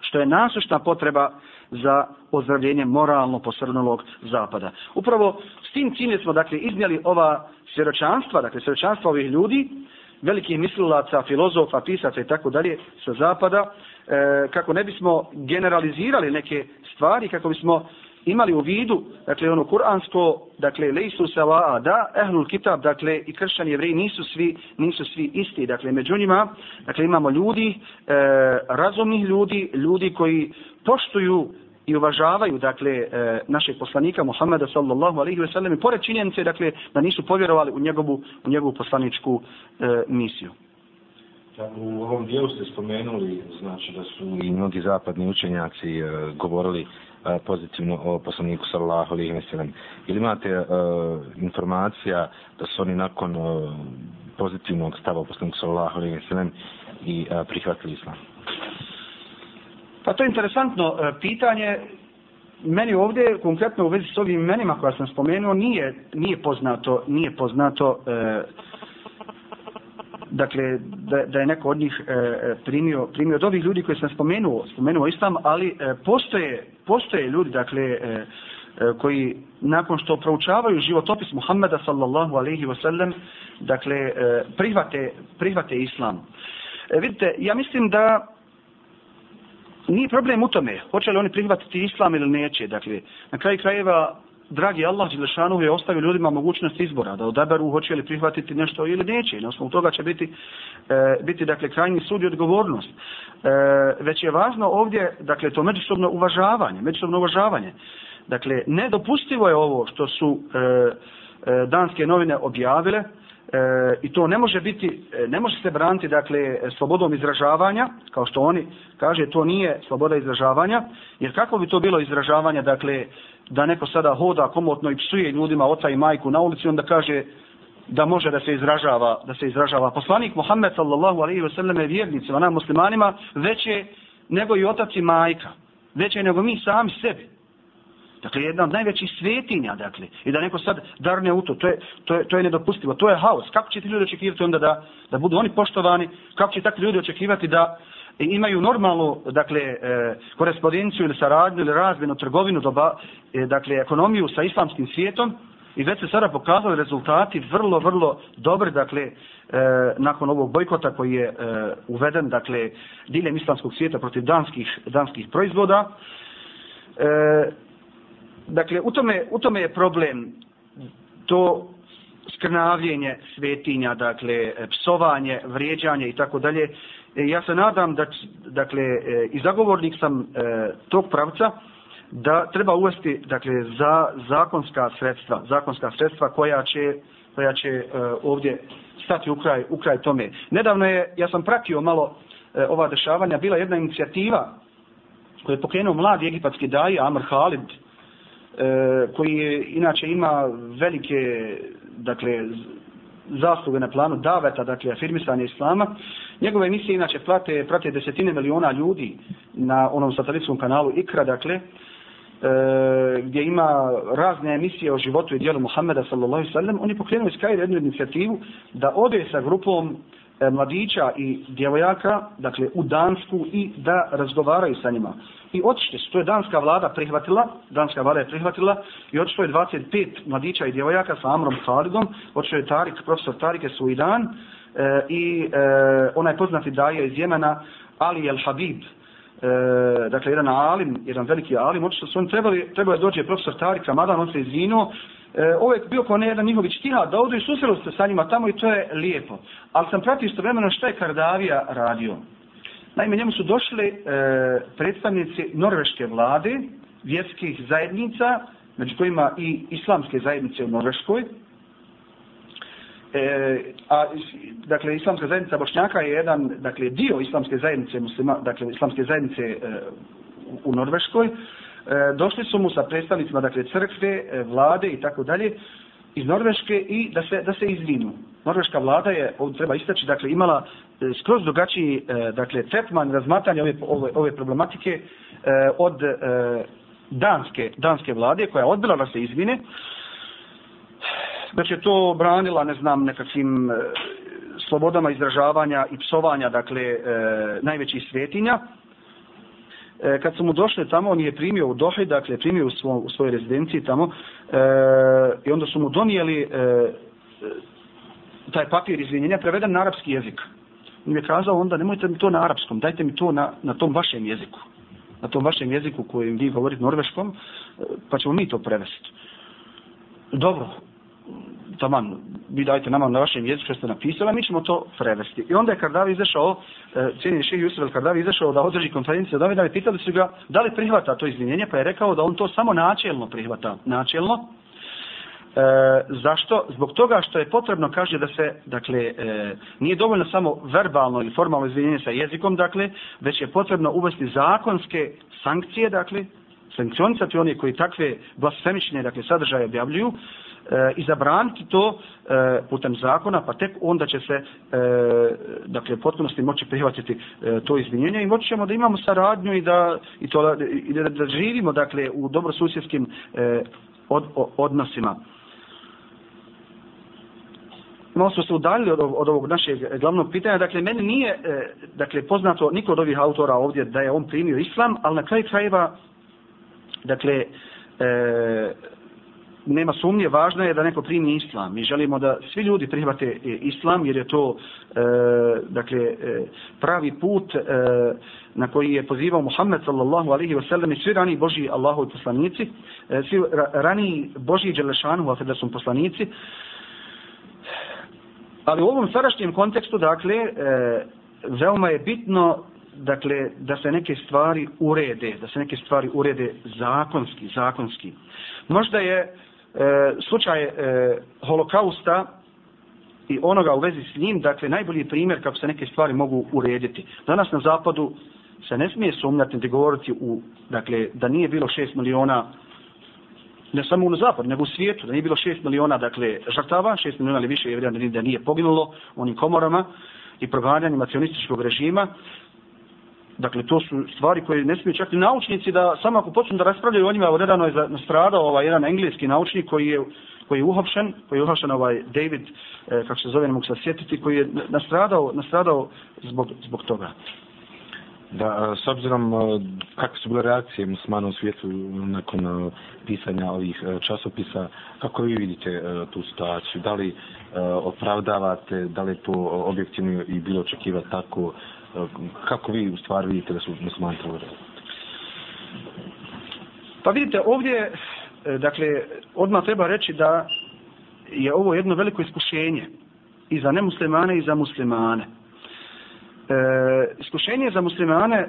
što je nasušna potreba za ozdravljenje moralno posrnulog zapada. Upravo s tim ciljem smo dakle iznijeli ova svjedočanstva, dakle svjedočanstva ovih ljudi, velikih mislilaca, filozofa, pisaca i tako dalje sa zapada, e, kako ne bismo generalizirali neke stvari, kako bismo imali u vidu, dakle ono kuransko, dakle lejsu sava da ehlul kitab, dakle i kršćani jevreji nisu svi nisu svi isti, dakle među njima, dakle imamo ljudi, e, razumnih ljudi, ljudi koji poštuju i uvažavaju dakle e, našeg poslanika Muhameda sallallahu alejhi ve sellem pored činjenice dakle da nisu povjerovali u njegovu u njegovu poslaničku e, misiju. U ovom dijelu ste spomenuli znači da su i mnogi zapadni učenjaci e, govorili pozitivno o poslaniku sallallahu alaihi ve sellem. Ili imate uh, informacija da su oni nakon uh, pozitivnog stava poslaniku sallallahu alejhi ve sellem i e, prihvatili islam? Pa to je interesantno e, pitanje. Meni ovdje, konkretno u vezi s ovim imenima koja sam spomenuo, nije, nije poznato, nije poznato e, dakle, da, da je neko od njih e, primio, primio od ovih ljudi koje sam spomenuo, spomenuo islam, ali e, postoje, postoje ljudi, dakle, e, e, koji nakon što proučavaju životopis Muhammeda sallallahu alaihi wa sallam, dakle, e, prihvate, prihvate islam. E, vidite, ja mislim da nije problem u tome, hoće li oni prihvatiti islam ili neće. Dakle, na kraju krajeva, dragi Allah Đelešanu je ostavio ljudima mogućnost izbora, da odaberu hoće li prihvatiti nešto ili neće. Na osnovu toga će biti, e, biti dakle, krajnji sud i odgovornost. E, već je važno ovdje, dakle, to međusobno uvažavanje, međusobno uvažavanje. Dakle, nedopustivo je ovo što su e, e, danske novine objavile, E, I to ne može biti, ne može se braniti dakle slobodom izražavanja, kao što oni kaže, to nije sloboda izražavanja, jer kako bi to bilo izražavanje, dakle, da neko sada hoda komotno i psuje ljudima oca i majku na ulici, onda kaže da može da se izražava, da se izražava. Poslanik Muhammed sallallahu alaihi ve sellem je vjernicima, nama muslimanima, veće nego i otac i majka, veće nego mi sami sebi. Dakle, jedna od najvećih svetinja, dakle, i da neko sad darne u to, to je, to je, to je nedopustivo, to je haos. Kako će ti ljudi očekivati onda da, da budu oni poštovani, kako će takvi ljudi očekivati da imaju normalnu, dakle, e, korespondenciju ili saradnju ili razmjenu, trgovinu, doba, e, dakle, ekonomiju sa islamskim svijetom, I već se sada pokazali rezultati vrlo, vrlo dobri, dakle, e, nakon ovog bojkota koji je e, uveden, dakle, diljem islamskog svijeta protiv danskih, danskih proizvoda. E, Dakle, u tome, u tome je problem to skrnavljenje svetinja, dakle, e, psovanje, vrijeđanje i tako dalje. E, ja se nadam da, dakle, e, i zagovornik sam e, tog pravca, da treba uvesti, dakle, za zakonska sredstva, zakonska sredstva koja će, koja će ovdje stati u kraj, u kraj tome. Nedavno je, ja sam pratio malo ova dešavanja, bila jedna inicijativa koju je pokrenuo mladi egipatski daji Amr Halid, e, E, koji je, inače ima velike dakle zasluge na planu daveta, dakle afirmisanja islama. Njegove emisije inače plate, prate desetine miliona ljudi na onom satelitskom kanalu Ikra, dakle, e, gdje ima razne emisije o životu i dijelu Muhammeda sallallahu sallam, on je pokrenuo iz Kajra jednu inicijativu da ode sa grupom E, mladića i djevojaka, dakle, u Dansku i da razgovaraju sa njima i otišli su. To je danska vlada prihvatila, danska vlada je prihvatila i otišlo je 25 mladića i djevojaka sa Amrom Khalidom, otišlo je Tarik, profesor Tarike je Suidan e, i e, onaj poznati daje iz Jemena, Ali El Habib, e, dakle jedan alim, jedan veliki alim, otišlo su oni trebali, trebali dođe profesor Tarik Ramadan, on se izvinuo, E, ovo je bio kao ne jedan njihović tiha, da i susrelo se sa njima tamo i to je lijepo. Ali sam pratio istovremeno šta je Kardavija radio. Naime, njemu su došli e, predstavnici norveške vlade, vjerskih zajednica, među kojima i islamske zajednice u Norveškoj. E, a, dakle, islamska zajednica Bošnjaka je jedan, dakle, dio islamske zajednice muslima, dakle, islamske zajednice e, u, u Norveškoj. E, došli su mu sa predstavnicima, dakle, crkve, e, vlade i tako dalje, iz Norveške i da se, da se izvinu. Norveška vlada je, ovdje treba istaći, dakle, imala e, skroz drugačiji, e, dakle, tretman razmatranja ove, ove, ove problematike od danske, danske vlade, koja je odbila da se izvine. Znači će to branila, ne znam, nekakvim slobodama izražavanja i psovanja, dakle, e, najvećih svetinja. E, kad su mu došli tamo, on je primio u Dohi, dakle, primio u, svo, u svojoj rezidenciji tamo, e, i onda su mu donijeli e, taj papir izvinjenja preveden na arapski jezik. On je kazao onda, nemojte mi to na arapskom, dajte mi to na, na tom vašem jeziku. Na tom vašem jeziku kojim vi govorite norveškom, e, pa ćemo mi to prevesti. Dobro, taman, vi dajte nama na vašem jeziku što ste napisali, mi ćemo to prevesti. I onda je Kardavi izašao, e, cijenjeni šehi Jusuf Kardavi izašao da održi konferenciju da i pitali su ga da li prihvata to izvinjenje, pa je rekao da on to samo načelno prihvata. Načelno, E, zašto? Zbog toga što je potrebno, kaže da se, dakle, e, nije dovoljno samo verbalno ili formalno izvinjenje sa jezikom, dakle, već je potrebno uvesti zakonske sankcije, dakle, sankcionicati oni koji takve blasfemične, dakle, sadržaje objavljuju, e, i zabraniti to e, putem zakona, pa tek onda će se, e, dakle, potpunosti moći prihvatiti e, to izvinjenje i moći ćemo da imamo saradnju i da, i to, i da, da živimo, dakle, u dobrosusjedskim e, od, o, odnosima malo smo se udaljili od, od ovog našeg glavnog pitanja. Dakle, meni nije e, dakle, poznato niko od ovih autora ovdje da je on primio islam, ali na kraju krajeva, dakle, e, nema sumnje, važno je da neko primi islam. Mi želimo da svi ljudi prihvate e, islam, jer je to e, dakle, e, pravi put e, na koji je pozivao Muhammed sallallahu alejhi ve sellem i svi rani Boži Allahovi poslanici, e, svi rani Boži Đelešanu, a da su poslanici, Ali u ovom sadašnjem kontekstu, dakle, e, veoma je bitno dakle, da se neke stvari urede, da se neke stvari urede zakonski, zakonski. Možda je e, E, slučaj e, holokausta i onoga u vezi s njim, dakle, najbolji primjer kako se neke stvari mogu urediti. Danas na zapadu se ne smije sumnjati da govoriti u, dakle, da nije bilo 6 miliona ne samo u zapadu, nego u svijetu, da nije bilo 6 miliona, dakle, žrtava, 6 miliona ili više jevrija da nije poginulo u onim komorama i proganjanjima cionističkog režima. Dakle, to su stvari koje ne smiju čak i naučnici da samo ako počnu da raspravljaju o njima, evo nedavno je nastradao ovaj jedan engleski naučnik koji je koji je uhapšen, koji je uhapšen ovaj David, eh, kako se zove, ne mogu se sjetiti, koji je nastradao, nastradao zbog, zbog toga. Da, s obzirom kakve su bile reakcije muslimana u svijetu nakon pisanja ovih e, časopisa, kako vi vidite e, tu situaciju? Da li e, opravdavate, da li to objektivno i bilo očekivati tako? Eh, kako vi u stvari vidite da su muslimani tolerirali? Pa vidite, ovdje, eh, dakle, odmah treba reći da je ovo jedno veliko iskušenje i za nemuslimane i za muslimane e, iskušenje za muslimane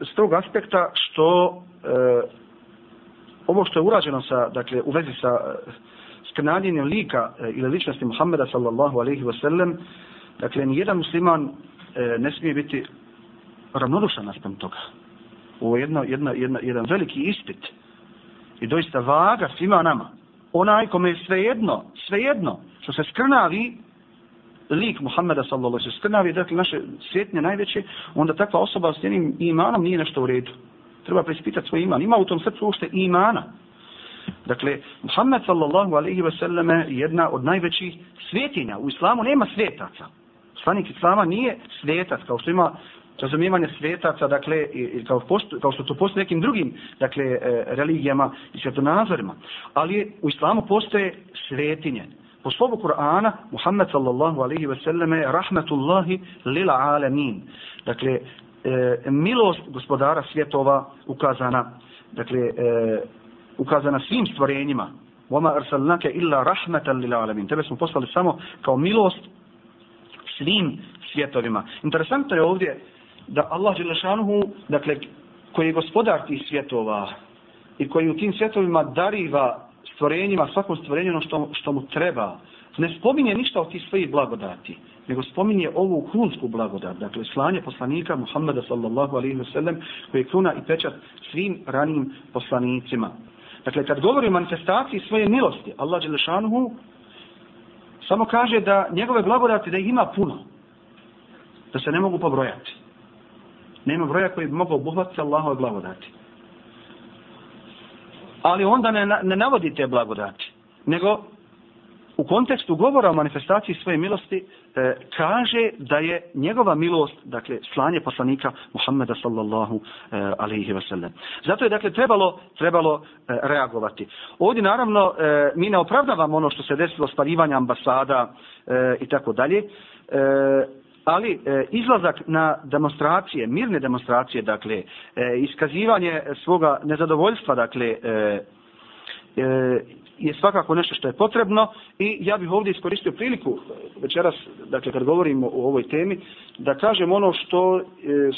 s tog aspekta što e, ovo što je urađeno sa, dakle, u vezi sa e, skrnadjenjem lika e, ili ličnosti Muhammeda sallallahu alaihi wa sallam, dakle, nijedan musliman E, ne smije biti ravnodušan naspram toga. Ovo je jedno, jedno, jedno, jedan veliki ispit i doista vaga svima nama. Onaj kome je svejedno, svejedno, što se skrnavi lik Muhammeda sallallahu alejhi ve sellem, dakle naše svjetnje najveće, onda takva osoba s njenim imanom nije nešto u redu. Treba preispitati svoj iman. Ima u tom srcu ušte imana. Dakle, Muhammed sallallahu alejhi ve selleme jedna od najvećih svjetinja. U islamu nema svetaca. Poslanik islama nije svetac, kao što ima razumijevanje svetaca, dakle, i, kao, posto, kao što to postoje nekim drugim, dakle, e, religijama i svjetonazorima. Ali u islamu postoje svetinje. Po slovu Kur'ana, Muhammed sallallahu alaihi ve selleme, rahmetullahi lil alamin. Dakle, e, milost gospodara svjetova ukazana, dakle, e, ukazana svim stvorenjima. Wama arsalnake illa rahmetan lil alamin. Tebe smo poslali samo kao milost svim svjetovima. Interesantno je ovdje da Allah Đelešanuhu, dakle, koji je gospodar tih svjetova i koji u tim svjetovima dariva stvorenjima, svakom stvorenju ono što, što mu treba. Ne spominje ništa od tih svojih blagodati, nego spominje ovu krunsku blagodat, dakle slanje poslanika Muhammeda sallallahu alaihi wa sallam, koji je kruna i pečat svim ranim poslanicima. Dakle, kad govori o manifestaciji svoje milosti, Allah Đelešanuhu samo kaže da njegove blagodati da ih ima puno, da se ne mogu pobrojati. Nema broja koji bi mogao obuhvatiti Allahove blagodati ali onda ne, ne navodi te blagodati, nego u kontekstu govora o manifestaciji svoje milosti e, kaže da je njegova milost, dakle, slanje poslanika Muhammeda sallallahu e, alaihi wa sallam. Zato je, dakle, trebalo, trebalo e, reagovati. Ovdje, naravno, e, mi ne opravdavamo ono što se desilo spaljivanje ambasada e, i tako dalje, e, ali e, izlazak na demonstracije, mirne demonstracije, dakle, e, iskazivanje svoga nezadovoljstva, dakle, e, e, je svakako nešto što je potrebno i ja bih ovdje iskoristio priliku večeras, dakle, kad govorimo o ovoj temi, da kažem ono što e,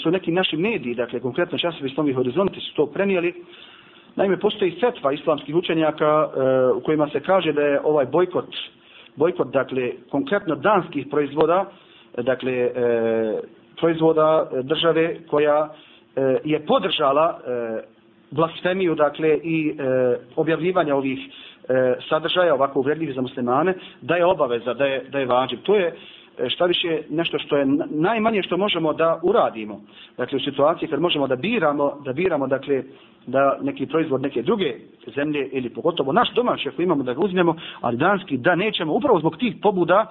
su neki naši mediji, dakle, konkretno časopis Novi Horizonti su to prenijeli, Naime, postoji setva islamskih učenjaka e, u kojima se kaže da je ovaj bojkot, bojkot, dakle, konkretno danskih proizvoda, dakle, e, proizvoda države koja e, je podržala e, blasfemiju, dakle, i e, objavljivanja ovih E, sadržaja ovako uvredljivih za muslimane, da je obaveza, da je, da je vađiv. To je e, šta više nešto što je najmanje što možemo da uradimo. Dakle, u situaciji kad možemo da biramo, da biramo, dakle, da neki proizvod neke druge zemlje ili pogotovo naš domaći ako imamo da ga uzmemo, ali danski da nećemo, upravo zbog tih pobuda,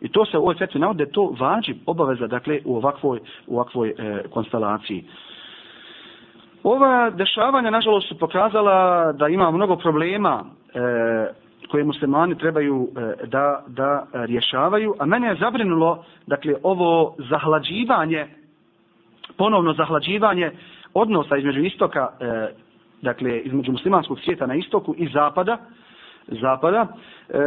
I to se u ovoj fetvi navode, to vađi obaveza, dakle, u ovakvoj, u ovakvoj e, konstelaciji. Ova dešavanja, nažalost, su pokazala da ima mnogo problema E, koje muslimani trebaju e, da, da rješavaju, a mene je zabrinulo, dakle, ovo zahlađivanje, ponovno zahlađivanje odnosa između istoka, e, dakle, između muslimanskog svijeta na istoku i zapada, zapada, e,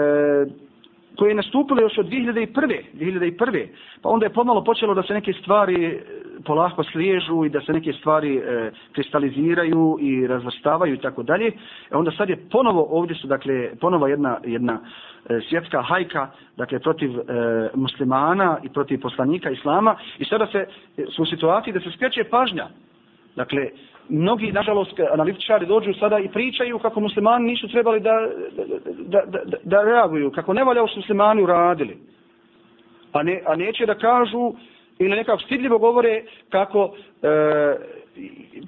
koje je nastupilo još od 2001. 2001. Pa onda je pomalo počelo da se neke stvari e, polako sliježu i da se neke stvari e, kristaliziraju i razvrstavaju i tako dalje. E onda sad je ponovo, ovdje su dakle ponovo jedna, jedna e, svjetska hajka dakle protiv e, muslimana i protiv poslanika islama i sada se e, su u situaciji da se skreće pažnja. Dakle, mnogi, nažalost, analitičari dođu sada i pričaju kako muslimani nisu trebali da, da, da, da, da reaguju, kako ne valja su muslimani uradili. A, ne, a neće da kažu ili nekako stidljivo govore kako, e,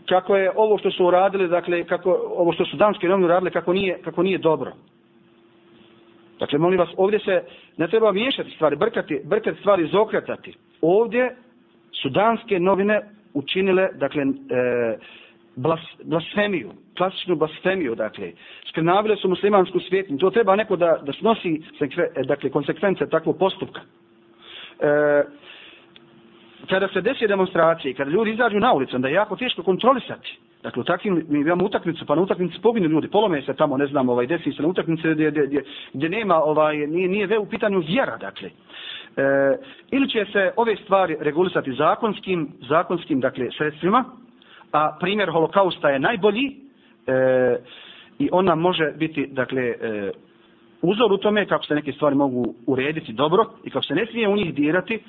kako je ovo što su uradili, dakle, kako, ovo što su danske novine uradili, kako nije, kako nije dobro. Dakle, molim vas, ovdje se ne treba miješati stvari, brkati, brkati stvari, zokretati. Ovdje su danske novine učinile, dakle, e, blas, blasfemiju, klasičnu blasfemiju, dakle, skrnavile su muslimansku svijetnju. To treba neko da, da snosi e, dakle, konsekvence takvog postupka. E, kada se desi demonstracije, kada ljudi izađu na ulicu, onda je jako teško kontrolisati. Dakle, u takvim, mi imamo utakmicu, pa na utakmici poginu ljudi, polome se tamo, ne znam, ovaj, desi se na utakmici gdje, gdje, gdje, gdje nema, ovaj, nije, nije ve u pitanju vjera, dakle. E, ili će se ove stvari regulisati zakonskim, zakonskim, dakle, sredstvima, a primjer holokausta je najbolji e, i ona može biti dakle e, uzor u tome kako se neke stvari mogu urediti dobro i kako se ne smije u njih dirati e,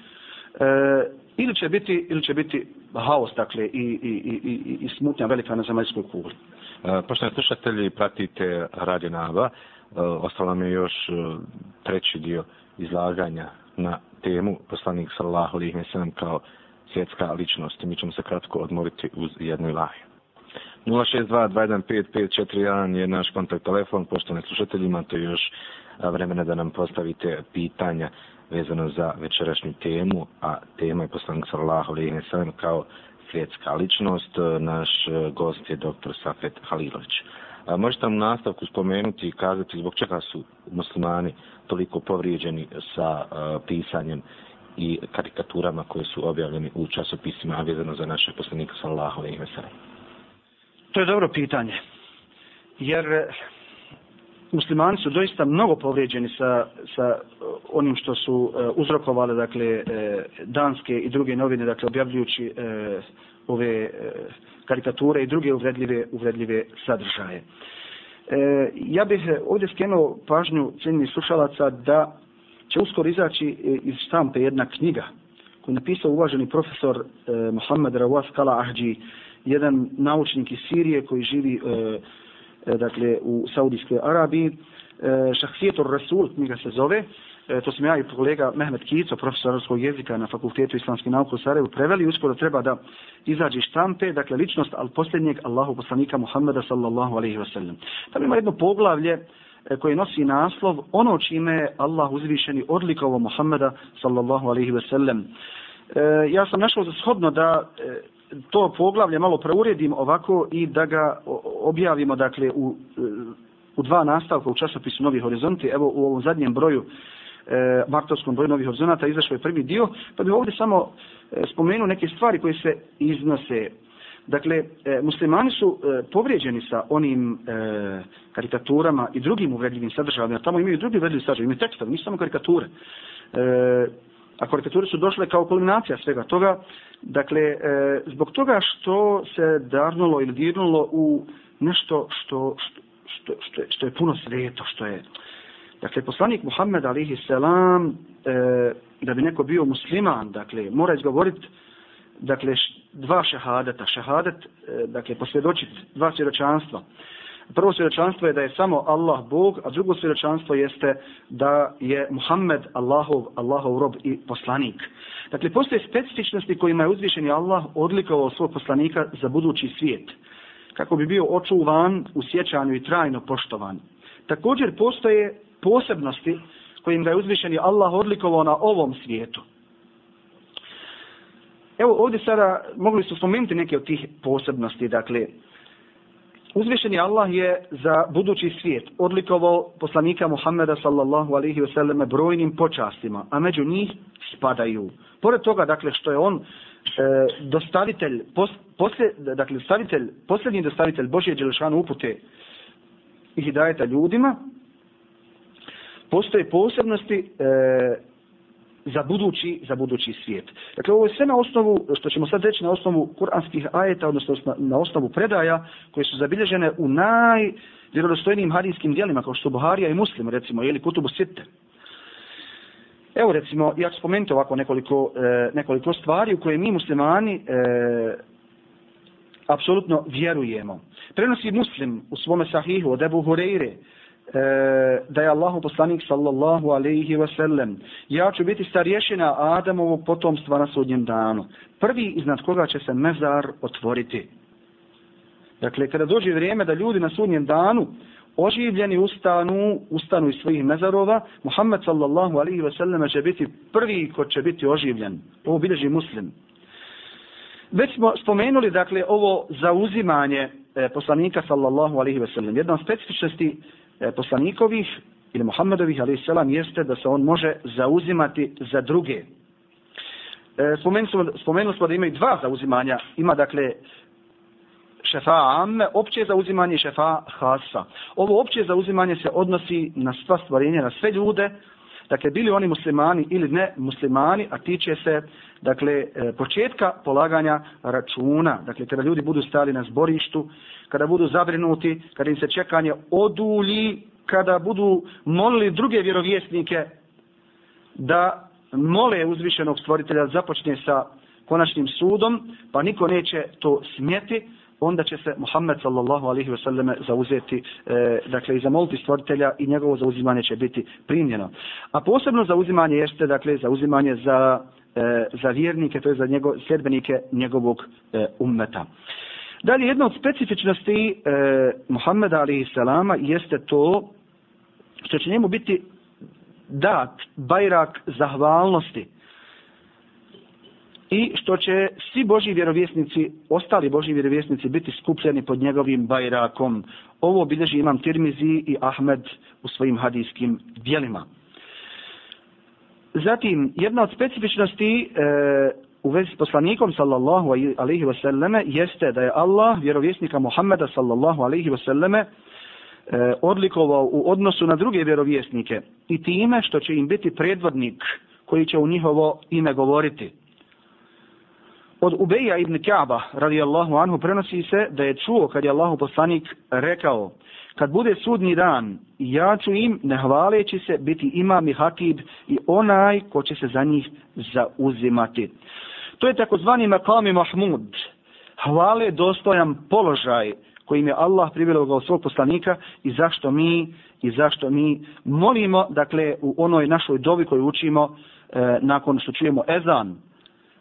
ili će biti ili će biti haos dakle i, i, i, i, i smutnja velika na zemaljskoj kugli. E, poštovani slušatelji, pratite Radio Nava. E, ostalo mi je još e, treći dio izlaganja na temu poslanik sallallahu alejhi ve sellem kao svjetska ličnost. Mi ćemo se kratko odmoriti uz jednu ilahiju. 062-215-541 je naš kontakt telefon. poštovani slušatelji, imate još vremena da nam postavite pitanja vezano za večerašnju temu, a tema je poslanik sallahu alaihi sallam kao svjetska ličnost. Naš e, gost je dr. Safet Halilović. Možete nam nastavku spomenuti i kazati zbog čega su muslimani toliko povrijeđeni sa e, pisanjem i karikaturama koje su objavljene u časopisima, vezano za naše poslanika sallallahu alejhi ve sellem. To je dobro pitanje. Jer eh, muslimani su doista mnogo povrijeđeni sa, sa eh, onim što su eh, uh, uzrokovali dakle, danske i druge novine, dakle, objavljujući ove karikature i druge uvredljive, uvredljive sadržaje. E, ja bih ovdje skenuo pažnju cijenih slušalaca da će uskoro izaći e, iz štampe jedna knjiga koju je napisao uvaženi profesor eh, Mohamed Rawaz Kala Ahđi, jedan naučnik iz Sirije koji živi eh, dakle, u Saudijskoj Arabiji. Eh, Šahsijetor Rasul, knjiga se zove, e, to sam ja i kolega Mehmet Kico, profesor arabskog jezika na Fakultetu islamske nauke u Sarajevu, preveli, uskoro treba da izađe štampe, dakle, ličnost al posljednjeg Allahu poslanika Muhammeda sallallahu alaihi wa sallam. Tamo ima jedno poglavlje e, E, koji nosi naslov ono čime Allah uzvišeni odlikovo Muhammeda sallallahu alaihi ve sellem. E, ja sam našao za shodno da e, to poglavlje malo preuredim ovako i da ga objavimo dakle u, e, u dva nastavka u časopisu Novi horizonti. Evo u ovom zadnjem broju e, martovskom broju Novih horizonata izašao je prvi dio, pa bih ovdje samo e, spomenuo neke stvari koje se iznose. Dakle, e, muslimani su e, povrijeđeni sa onim e, karikaturama i drugim uvredljivim sadržajima, tamo imaju drugi uvredljivi sadržaj, imaju tekstove, nisu samo karikature. A karikature su došle kao kulminacija svega toga. Dakle, zbog toga što se darnulo ili dirnulo u nešto što, što, što, što, je, što je puno sveto, što je... Dakle, poslanik Muhammed alihi selam, e, da bi neko bio musliman, dakle, mora izgovoriti dakle, dva šehadeta. Šehadet, e, dakle, posvjedočiti dva svjedočanstva. Prvo svjedočanstvo je da je samo Allah Bog, a drugo svjedočanstvo jeste da je Muhammed Allahov, Allahov rob i poslanik. Dakle, postoje specifičnosti kojima je uzvišeni Allah odlikovao svog poslanika za budući svijet, kako bi bio očuvan u sjećanju i trajno poštovan. Također postoje posebnosti kojim ga je uzvišeni Allah odlikovao na ovom svijetu. Evo ovdje sada mogli su spomenuti neke od tih posebnosti, dakle, Uzvišeni Allah je za budući svijet odlikovao poslanika Muhammeda sallallahu alaihi wasallam brojnim počastima, a među njih spadaju. Pored toga, dakle, što je on e, dostavitelj, pos, posle, dakle, dostavitelj, posljednji dostavitelj Božje Đelešanu upute i hidajeta ljudima, postoje posebnosti e, za budući, za budući svijet. Dakle, ovo je sve na osnovu, što ćemo sad reći, na osnovu kuranskih ajeta, odnosno na, na osnovu predaja, koje su zabilježene u najvjerodostojnijim hadijskim dijelima, kao što Buharija i Muslim, recimo, ili Kutubu Sitte. Evo, recimo, ja ću spomenuti ovako nekoliko, e, nekoliko stvari u koje mi muslimani e, apsolutno vjerujemo. Prenosi muslim u svome sahihu od Ebu Hureyre, E, da je Allahu poslanik sallallahu alaihi wa sallam ja ću biti starješina Adamovog potomstva na sudnjem danu. Prvi iznad koga će se mezar otvoriti. Dakle kada dođe vrijeme da ljudi na sudnjem danu oživljeni ustanu ustanu iz svojih mezarova Muhammed sallallahu alaihi wa sallam će biti prvi ko će biti oživljen. Ovo bilježi muslim. Već smo spomenuli dakle ovo zauzimanje e, poslanika sallallahu alaihi ve sellem. jedna od specifičnosti E, poslanikovih ili Muhammedovih alaihi selam jeste da se on može zauzimati za druge. E, spomenuli smo da imaju dva zauzimanja. Ima dakle šefa amme, opće zauzimanje šefa hasa. Ovo opće zauzimanje se odnosi na sva stvarenja, na sve ljude, dakle bili oni muslimani ili ne muslimani, a tiče se dakle e, početka polaganja računa, dakle kada ljudi budu stali na zborištu, kada budu zabrinuti, kada im se čekanje odulji, kada budu molili druge vjerovjesnike da mole uzvišenog stvoritelja započne sa konačnim sudom, pa niko neće to smjeti, onda će se Muhammed sallallahu alaihi ve selleme zauzeti, e, dakle, i zamoliti stvoritelja i njegovo zauzimanje će biti primljeno. A posebno zauzimanje jeste, dakle, zauzimanje za, e, za vjernike, to je za njego, sljedbenike njegovog e, ummeta. Dalje, jedna od specifičnosti e, Muhammeda alaihi jeste to što će njemu biti dat bajrak zahvalnosti i što će svi Boži vjerovjesnici, ostali Boži vjerovjesnici biti skupljeni pod njegovim bajrakom. Ovo obilježi imam Tirmizi i Ahmed u svojim hadijskim dijelima. Zatim, jedna od specifičnosti e, u vezi s poslanikom sallallahu alaihi wasallame jeste da je Allah vjerovjesnika Muhammeda sallallahu alaihi wasallame e, odlikovao u odnosu na druge vjerovjesnike i time što će im biti predvodnik koji će u njihovo ime govoriti. Od Ubeja ibn Kaaba, radijallahu anhu, prenosi se da je čuo kad je Allahu poslanik rekao kad bude sudni dan, ja ću im, ne hvaleći se, biti imam i hatib i onaj ko će se za njih zauzimati. To je takozvani makami Mahmud, hvale dostojan položaj kojim je Allah privilegovao svog poslanika i zašto mi i zašto mi molimo, dakle, u onoj našoj dovi koju učimo e, nakon što čujemo ezan,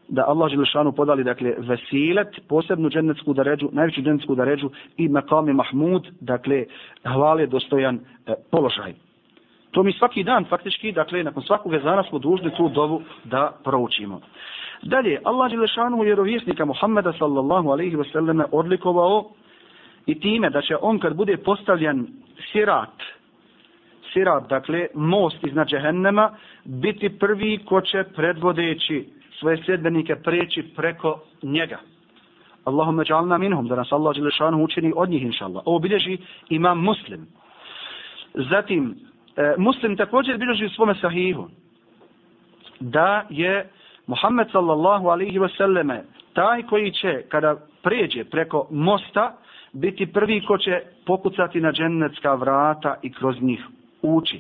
da Allah Želešanu podali dakle vesilet, posebnu džennetsku daređu, najveću džennetsku daređu i makami Mahmud, dakle hvale dostojan e, položaj. To mi svaki dan faktički, dakle nakon svakog ezana smo dužni tu dovu da proučimo. Dalje, Allah Želešanu vjerovjesnika Muhammeda sallallahu alaihi wa sallam odlikovao i time da će on kad bude postavljen sirat, sirat, dakle, most iznad džehennema, biti prvi ko će predvodeći svoje sljedbenike preći preko njega. Allahumma ja'alna minhum, da nas Allah Đelešanu učini od njih, inša Allah. Ovo bilježi imam muslim. Zatim, e, muslim također bilježi u svome sahihu da je Muhammed sallallahu alaihi wa sallame taj koji će kada pređe preko mosta biti prvi ko će pokucati na džennetska vrata i kroz njih ući.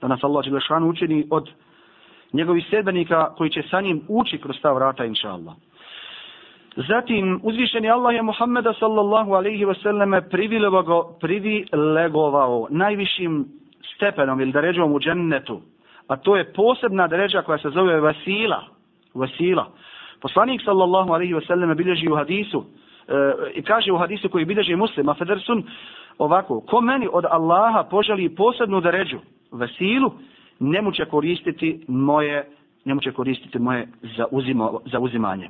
Da nas Allah Đelešanu učini od njegovi sedbenika koji će sa njim ući kroz ta vrata, inša Allah. Zatim, uzvišeni Allah je Muhammeda sallallahu alaihi wasallam privilegovao najvišim stepenom ili deređom u džennetu, a to je posebna deređa koja se zove Vasila. Vasila. Poslanik sallallahu alaihi wasallam bilježi u hadisu e, i kaže u hadisu koji bilježi muslima, Federsun, ovako, ko meni od Allaha poželi posebnu deređu, Vasilu, njemu će koristiti moje njemu će koristiti moje zauzimo, zauzimanje.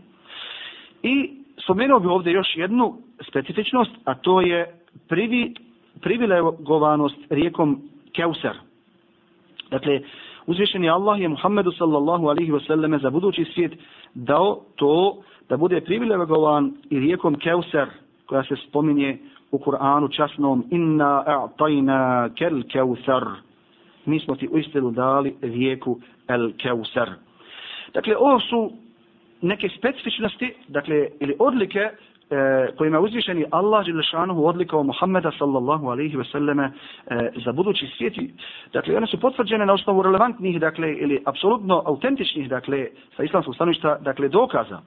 I spomenuo bih ovdje još jednu specifičnost, a to je privi, privilegovanost rijekom Keusar. Dakle, uzvišeni Allah je Muhammedu sallallahu alihi wasallame za budući svijet dao to da bude privilegovan i rijekom Keusar koja se spominje u Kur'anu časnom inna a'tajna kel Keusar mi smo ti uistinu dali rijeku El Keusar. Dakle, ovo su neke specifičnosti, dakle, ili odlike e, kojima je uzvišeni Allah Đelešanuhu odlikao Muhammeda sallallahu alaihi ve selleme e, za budući svijet. Dakle, one su potvrđene na osnovu relevantnih, dakle, ili apsolutno autentičnih, dakle, sa islamskog stanovišta, dakle, dokaza.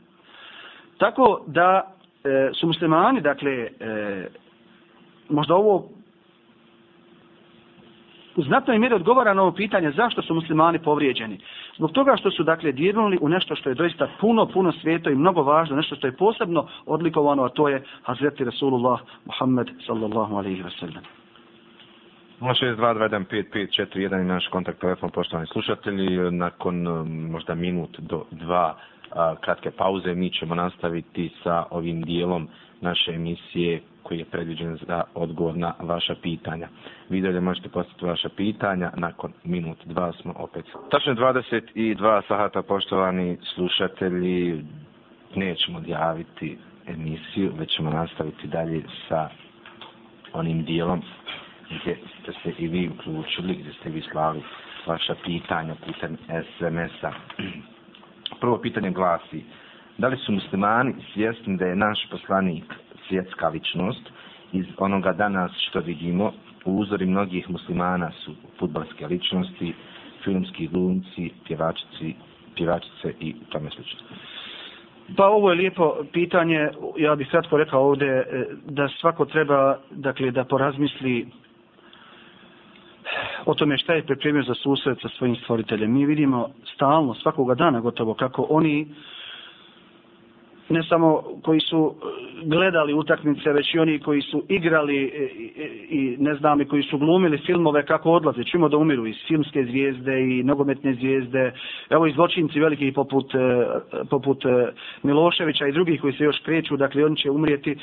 Tako da e, su muslimani, dakle, e, možda ovo u znatnoj mjeri odgovara na ovo pitanje zašto su muslimani povrijeđeni. Zbog toga što su dakle dirnuli u nešto što je doista puno, puno svijeto i mnogo važno, nešto što je posebno odlikovano, a to je Hazreti Rasulullah Muhammed sallallahu alaihi wa sallam. 062-215-541 je naš kontakt telefon, poštovani slušatelji. Nakon eh, možda minut do dva kratke pauze mi ćemo nastaviti sa ovim dijelom naše emisije koji je predviđen za odgovor na vaša pitanja. Vi dalje možete postati vaša pitanja, nakon minut dva smo opet. Tačno 22 sahata, poštovani slušatelji, nećemo odjaviti emisiju, već ćemo nastaviti dalje sa onim dijelom gdje ste se i vi uključili, gdje ste vi slali vaša pitanja putem SMS-a. Prvo pitanje glasi, da li su muslimani svjesni da je naš poslanik svjetska ličnost iz onoga danas što vidimo u uzori mnogih muslimana su futbalske ličnosti, filmski glumci, pjevačici, pjevačice i tome slično. Pa ovo je lijepo pitanje, ja bih kratko rekao ovdje e, da svako treba dakle, da porazmisli o tome šta je pripremio za susret sa svojim stvoriteljem. Mi vidimo stalno, svakoga dana gotovo, kako oni ne samo koji su e, gledali utakmice, već i oni koji su igrali i, i, ne znam, i koji su glumili filmove kako odlaze, čimo da umiru iz filmske zvijezde i nogometne zvijezde, evo i zločinci veliki poput, poput Miloševića i drugih koji se još kreću, dakle oni će umrijeti,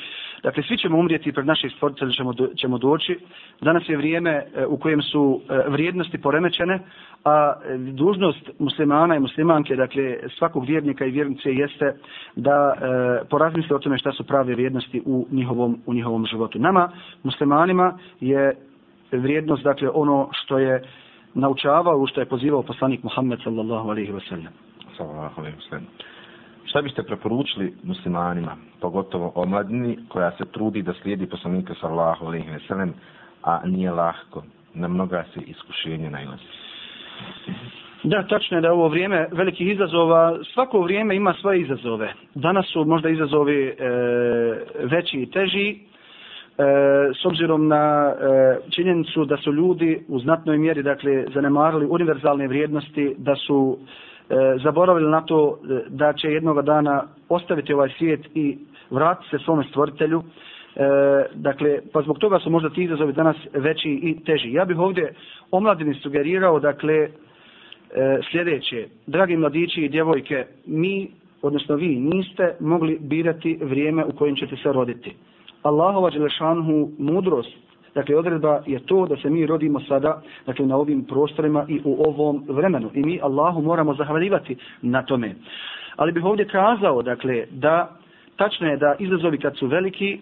dakle svi ćemo umrijeti pred naših stvoritelja ćemo, ćemo doći. Danas je vrijeme u kojem su vrijednosti poremećene, a dužnost muslimana i muslimanke, dakle svakog vjernika i vjernice jeste da e, porazmisle o tome šta su prave vrijednosti u njihovom, u njihovom životu. Nama, muslimanima, je vrijednost, dakle, ono što je naučavao, u što je pozivao poslanik Muhammed sallallahu alaihi wa sallam. Sallallahu alaihi wa sallam. Šta biste preporučili muslimanima, pogotovo omladini, koja se trudi da slijedi poslanika sallallahu alaihi wa sallam, a nije lahko, na mnoga se iskušenja najlazi? Da, tačno je da je ovo vrijeme velikih izazova. Svako vrijeme ima svoje izazove. Danas su možda izazovi e, veći i teži. E, s obzirom na e, činjenicu da su ljudi u znatnoj mjeri dakle, zanemarili univerzalne vrijednosti, da su e, zaboravili na to e, da će jednog dana ostaviti ovaj svijet i vratiti se svome stvoritelju. E, dakle, pa zbog toga su možda ti izazovi danas veći i teži. Ja bih ovdje omladini sugerirao, dakle, E, sljedeće. Dragi mladići i djevojke, mi, odnosno vi, niste mogli birati vrijeme u kojem ćete se roditi. Allahova Đelešanhu mudrost Dakle, odredba je to da se mi rodimo sada dakle, na ovim prostorima i u ovom vremenu. I mi Allahu moramo zahvaljivati na tome. Ali bih ovdje kazao, dakle, da tačno je da izazovi kad su veliki,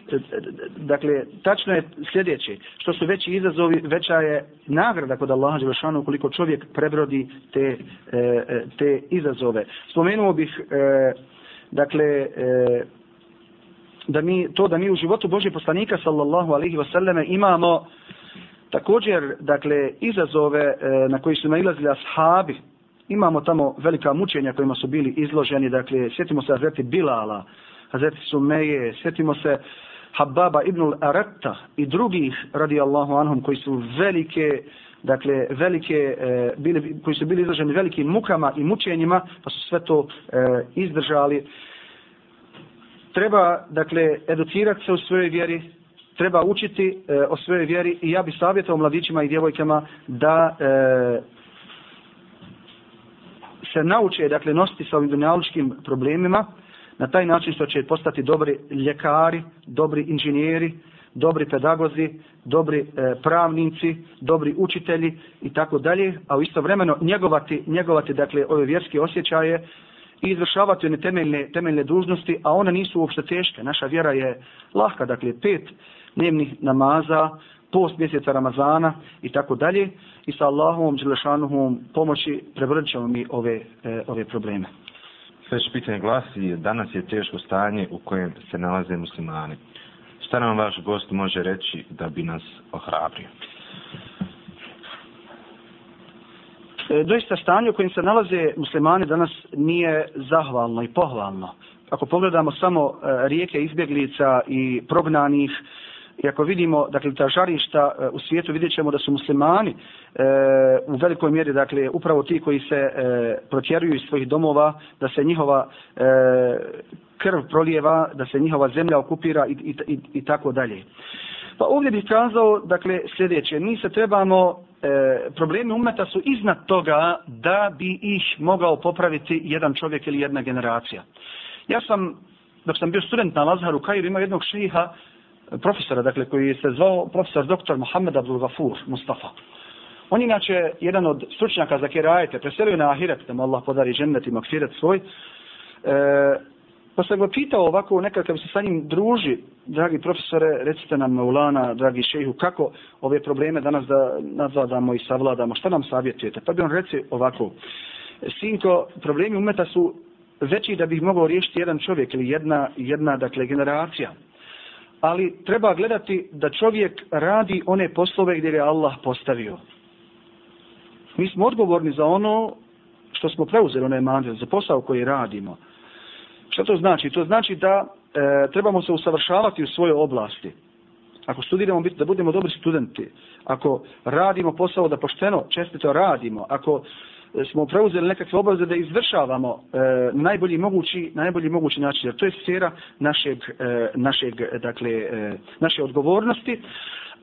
dakle, tačno je sljedeće, što su veći izazovi, veća je nagrada kod Allaha Đelešanu ukoliko čovjek prebrodi te, e, e, te izazove. Spomenuo bih, e, dakle, da mi to da mi u životu Božje poslanika sallallahu alejhi ve selleme imamo također dakle izazove na koji su nailazili ashabi imamo tamo velika mučenja kojima su bili izloženi dakle sjetimo se Azreti Bilala Hazreti Sumeje sjetimo se Hababa ibn al-Aratta i drugih radijallahu anhum koji su velike dakle velike e, bili, koji su bili izloženi velikim mukama i mučenjima pa su sve to e, izdržali. Treba, dakle, educirati se u svojoj vjeri, treba učiti e, o svojoj vjeri i ja bih savjetovao mladićima i djevojkama da e, se nauče, dakle, nositi sa ovim dunjalučkim problemima na taj način što će postati dobri ljekari, dobri inženjeri, dobri pedagozi, dobri e, pravnici, dobri učitelji i tako dalje, a u isto vremeno njegovati, njegovati dakle, ove vjerske osjećaje i izvršavati one temeljne, temeljne dužnosti, a one nisu uopšte teške. Naša vjera je lahka, dakle pet dnevnih namaza, post mjeseca Ramazana i tako dalje. I sa Allahom, Đelešanuhom pomoći prevrćamo ćemo mi ove, e, ove probleme. Sljedeće pitanje glasi, danas je teško stanje u kojem se nalaze muslimani. Šta nam vaš gost može reći da bi nas ohrabrio? E, doista stanje u kojem se nalaze muslimani danas nije zahvalno i pohvalno. Ako pogledamo samo e, rijeke izbjeglica i prognanih, i ako vidimo dakle, ta žarišta e, u svijetu, vidjet ćemo da su muslimani e, u velikoj mjeri, dakle, upravo ti koji se e, protjeruju iz svojih domova, da se njihova e, krv prolijeva, da se njihova zemlja okupira i, i, i, i tako dalje. Pa ovdje bih kazao, dakle, sljedeće, mi se trebamo e, problemi umeta su iznad toga da bi ih mogao popraviti jedan čovjek ili jedna generacija. Ja sam, dok sam bio student na Lazharu Kairu, imao jednog šeha, profesora, dakle, koji se zvao profesor dr. Mohamed Abdul Gafur Mustafa. On je inače jedan od stručnjaka za kerajete, preselio na Ahiret, da mu Allah podari džennet i makfiret svoj. E, Pa sam ga pitao ovako nekakav se sa njim druži, dragi profesore, recite nam Maulana, dragi šehu, kako ove probleme danas da nadzadamo i savladamo, šta nam savjetujete? Pa bi on reci ovako, sinko, problemi umeta su veći da bih mogao riješiti jedan čovjek ili jedna, jedna dakle, generacija. Ali treba gledati da čovjek radi one poslove gdje je Allah postavio. Mi smo odgovorni za ono što smo preuzeli, onaj mandat, za posao koji radimo. Što to znači? To znači da e, trebamo se usavršavati u svojoj oblasti. Ako studiramo, biti, da budemo dobri studenti. Ako radimo posao da pošteno, čestito radimo. Ako e, smo preuzeli nekakve obaveze da izvršavamo e, najbolji mogući najbolji mogući način jer to je sfera našeg e, našeg e, dakle e, naše odgovornosti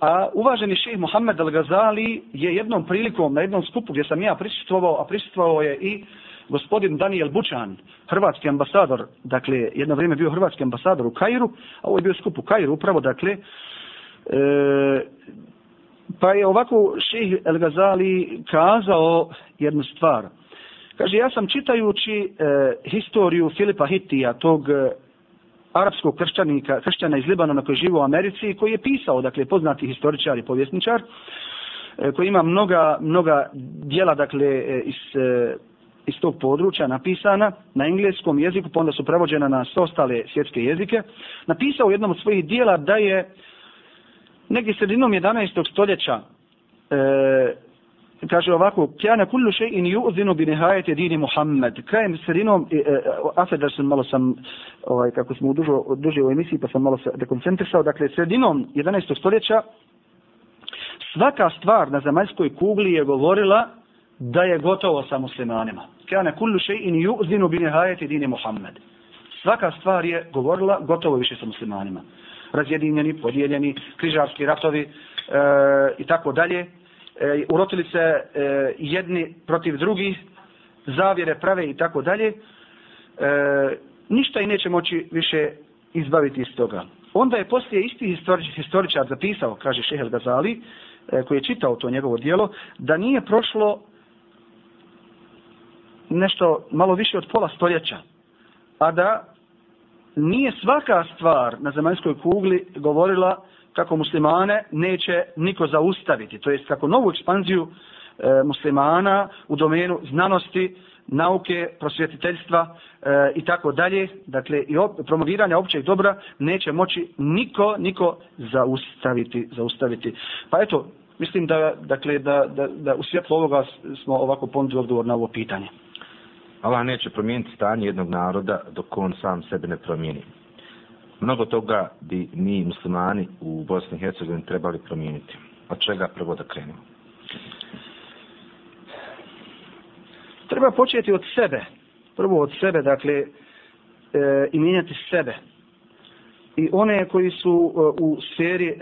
a uvaženi šejh Muhammed Al-Gazali je jednom prilikom na jednom skupu gdje sam ja prisustvovao a prisustvovao je i gospodin Daniel Bučan, hrvatski ambasador, dakle, jedno vrijeme bio hrvatski ambasador u Kairu, a ovo je bio skup u Kairu, upravo, dakle, e, pa je ovako ših El Gazali kazao jednu stvar. Kaže, ja sam čitajući e, historiju Filipa Hittija, tog e, arapskog kršćanika, kršćana iz Libanona koji živi u Americi, koji je pisao, dakle, poznati historičar i povjesničar, e, koji ima mnoga, mnoga dijela, dakle, e, iz e, iz tog područja napisana na engleskom jeziku, pa onda su prevođena na sve ostale svjetske jezike, napisao u jednom od svojih dijela da je negdje sredinom 11. stoljeća e, kaže ovako kjana kullu še in bi nehajete dini Muhammed krajem sredinom e, e, afedar sam malo sam ovaj, kako smo u dužo, duže u emisiji pa sam malo se dekoncentrisao dakle sredinom 11. stoljeća svaka stvar na zemaljskoj kugli je govorila da je gotovo sa muslimanima. Kjana kullu shay'in ju'zinu bi nihayati dini Muhammed. Svaka stvar je govorila gotovo više sa muslimanima. Razjedinjeni, podijeljeni, križarski ratovi e, i tako dalje. E, urotili se e, jedni protiv drugih, zavjere prave i tako dalje. E, ništa i neće moći više izbaviti iz toga. Onda je poslije isti historičar zapisao, kaže Šehel Gazali, e, koji je čitao to njegovo dijelo, da nije prošlo nešto malo više od pola stoljeća, a da nije svaka stvar na zemaljskoj kugli govorila kako muslimane neće niko zaustaviti. To jest kako novu ekspanziju e, muslimana u domenu znanosti, nauke, prosvjetiteljstva e, i tako dalje, dakle i op, promoviranja općeg dobra neće moći niko, niko zaustaviti, zaustaviti. Pa eto, mislim da, dakle, da, da, da u svjetlu ovoga smo ovako ponudili odgovor na ovo pitanje. Allah neće promijeniti stanje jednog naroda dok on sam sebe ne promijeni. Mnogo toga bi mi muslimani u Bosni i Hercegovini trebali promijeniti. Od čega prvo da krenemo? Treba početi od sebe. Prvo od sebe, dakle, e, i mijenjati sebe. I one koji su e, u sferi e,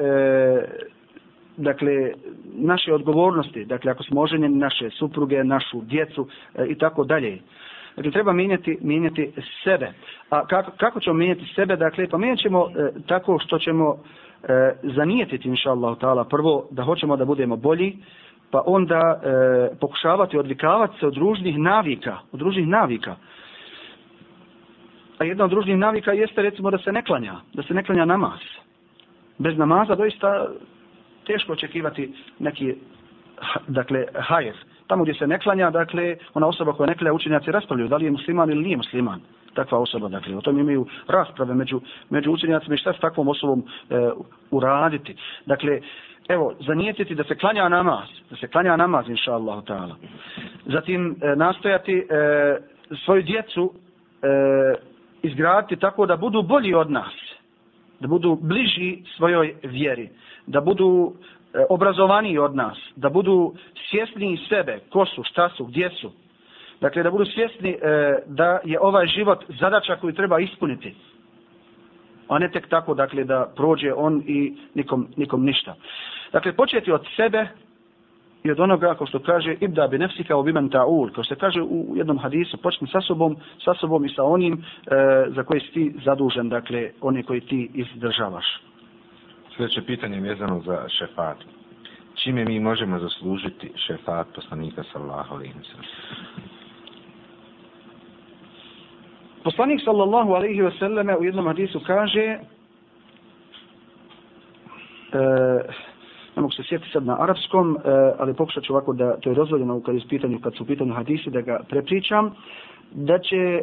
dakle, naše odgovornosti, dakle, ako smo oženjeni naše supruge, našu djecu e, i tako dalje. Dakle, treba mijenjati, mijenjati sebe. A kako, kako ćemo mijenjati sebe? Dakle, pa mijenjat ćemo e, tako što ćemo e, zanijetiti, inša Allah, prvo da hoćemo da budemo bolji, pa onda e, pokušavati odvikavati se od ružnih navika, od ružnih navika. A jedna od ružnih navika jeste recimo da se ne klanja, da se ne klanja namaz. Bez namaza doista teško očekivati neki dakle hajer. Tamo gdje se ne klanja, dakle, ona osoba koja ne klanja učenjaci raspravljaju da li je musliman ili nije musliman. Takva osoba, dakle, o tom imaju rasprave među, među učenjacima i šta s takvom osobom e, uraditi. Dakle, evo, zanijetiti da se klanja namaz, da se klanja namaz, inša Allah, ta'ala. Zatim, e, nastojati e, svoju djecu e, izgraditi tako da budu bolji od nas, da budu bliži svojoj vjeri, da budu E, obrazovaniji od nas, da budu svjesni sebe, ko su, šta su, gdje su. Dakle, da budu svjesni e, da je ovaj život zadaća koju treba ispuniti. A ne tek tako, dakle, da prođe on i nikom, nikom ništa. Dakle, početi od sebe i od onoga, ako što kaže, ibda bi nefsi kao bimen ta'ul, kao što kaže u jednom hadisu, počni sa sobom, sa sobom i sa onim e, za koje si ti zadužen, dakle, one koji ti izdržavaš. Sljedeće pitanje je vezano za šefat. Čime mi možemo zaslužiti šefat poslanika sallallahu alaihi wa Poslanik sallallahu alaihi wa sallam u jednom hadisu kaže e, ne mogu se sjetiti sad na arapskom, e, ali pokušat ću ovako da to je dozvoljeno kad, je pitanju, kad su u pitanju hadisi da ga prepričam, da će e,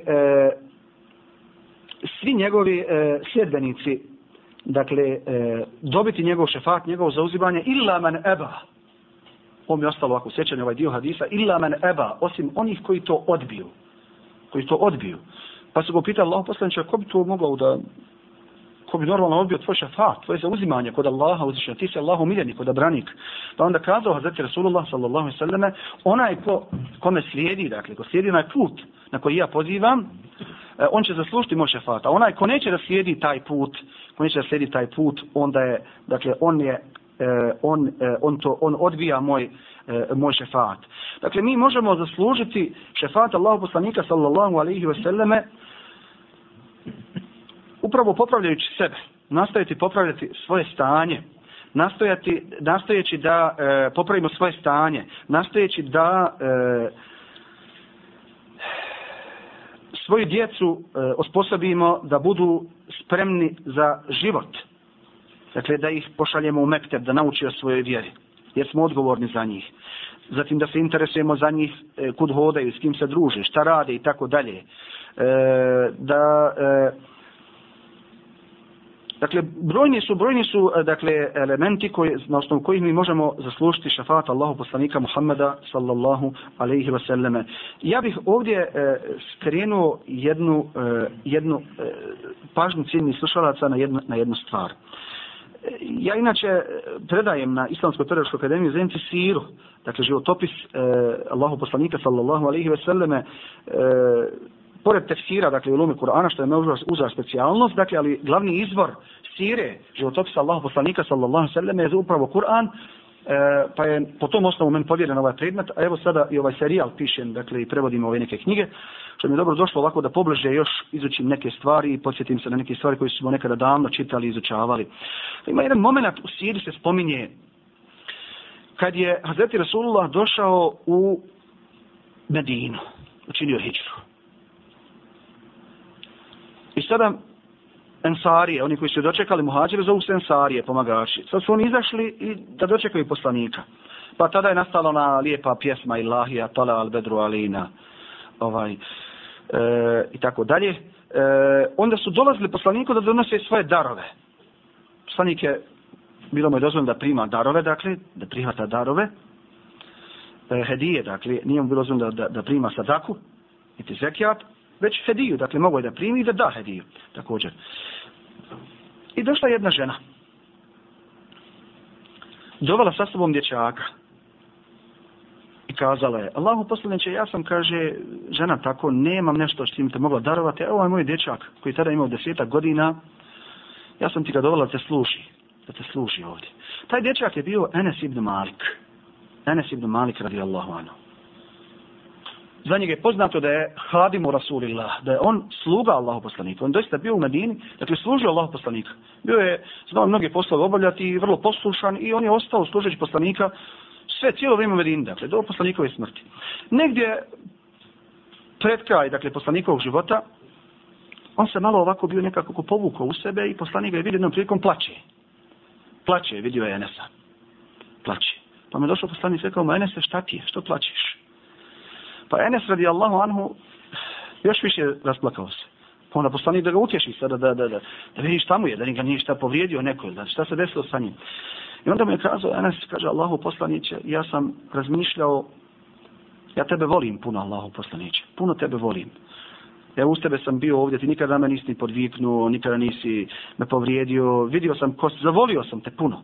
svi njegovi e, sljedbenici dakle, e, dobiti njegov šefat, njegov zauzimanje, illa man eba, ovo mi je ostalo ovako sjećanje ovaj dio hadisa, illa man eba, osim onih koji to odbiju, koji to odbiju. Pa su ga pitali Allah poslanče, ko bi to mogao da, ko bi normalno odbio tvoj šefat, tvoje zauzimanje kod Allaha uzvišenja, ti si Allahu miljeni, kod Abranik. Pa onda kazao Hazreti Rasulullah sallallahu sallam, onaj ko, kome slijedi, dakle, ko slijedi na put na koji ja pozivam, E, on će zaslužiti moj šefat. A onaj ko neće da slijedi taj put, ko neće da slijedi taj put, onda je, dakle, on je, e, on, e, on to, on odbija moj, moj šefat. Dakle, mi možemo zaslužiti šefat Allahu poslanika sallallahu alaihi wasallame upravo popravljajući sebe, nastojati popravljati svoje stanje, nastojati, nastojeći da e, popravimo svoje stanje, nastojeći da e, svoju djecu e, osposobimo da budu spremni za život. Dakle, da ih pošaljemo u Mekteb, da nauči o svojoj vjeri, jer smo odgovorni za njih. Zatim da se interesujemo za njih e, kud hodaju, s kim se druže, šta rade i tako dalje. E, da... E, Dakle, brojni su, brojni su eh, dakle, elementi koji, na osnovu kojih mi možemo zaslužiti šafat Allahu poslanika Muhammeda sallallahu alaihi wa sallame. Ja bih ovdje e, skrenuo jednu, e, jednu e, pažnju ciljnih slušalaca na jednu, na jednu stvar. Ja inače predajem na Islamskoj pedagoškoj akademiji Zenci Siru, dakle životopis e, Allahu poslanika sallallahu alaihi ve selleme, e, pored tefsira, dakle u lume Kur'ana, što je me uzao specijalnost, dakle, ali glavni izvor sire, životopisa Allahu poslanika sallallahu sallam ve selleme je upravo Kur'an, E, pa je po tom osnovu meni povjeren ovaj predmet, a evo sada i ovaj serijal pišem, dakle i prevodim ove neke knjige, što mi je dobro došlo ovako da pobliže još izučim neke stvari i podsjetim se na neke stvari koje smo nekada davno čitali i izučavali. Pa ima jedan moment u siri se spominje kad je Hazreti Rasulullah došao u Medinu, učinio hijđru. I sada Ensarije, oni koji su dočekali muhađire, zovu se Ensarije, pomagači. Sad su oni izašli i da dočekaju poslanika. Pa tada je nastala ona lijepa pjesma Ilahija, Tala al Bedru Alina, ovaj, e, i tako dalje. E, onda su dolazili poslaniku da donose svoje darove. Poslanik je, bilo mu je dozvoljeno da prima darove, dakle, da prihvata darove, e, hedije, dakle, nije mu bilo dozvoljeno da, da, da prima sadaku, niti zekijat, već hediju, dakle, mogu je da primi i da da hediju, također. I došla jedna žena. Dovala sa sobom dječaka. I kazala je, Allahu poslaniče, ja sam, kaže, žena tako, nemam nešto što im te mogla darovati. Evo ovaj je moj dječak, koji tada imao desetak godina. Ja sam ti ga dovala da te služi. Da te služi ovdje. Taj dječak je bio Enes ibn Malik. Enes ibn Malik radi Allahu anhu za njega je poznato da je hadimu Rasulillah, da je on sluga Allahu poslanika. On doista bio u Medini, dakle služio Allahu poslanika. Bio je, znao mnoge poslove obavljati i vrlo poslušan i on je ostao služeći poslanika sve cijelo vrijeme u Medini, dakle do poslanikove smrti. Negdje pred kraj, dakle poslanikovog života, on se malo ovako bio nekako povukao u sebe i poslanik ga je vidio jednom prilikom plaće. Plaće, vidio je Enesa. Plaće. Pa me došao poslanik i rekao Enese, šta ti je, što plaćeš? Pa Enes radi Allahu anhu još više rasplakao se. Pa onda poslanik da ga utješi sada, da, da, da, da vidi šta mu je, da ga nije šta povrijedio neko, da šta se desilo sa njim. I onda mu je kazao, Enes kaže Allahu poslaniće, ja sam razmišljao, ja tebe volim puno Allahu poslaniće, puno tebe volim. Ja uz tebe sam bio ovdje, ti nikada me nisi podviknuo, nikada nisi me povrijedio, vidio sam ko zavolio sam te puno.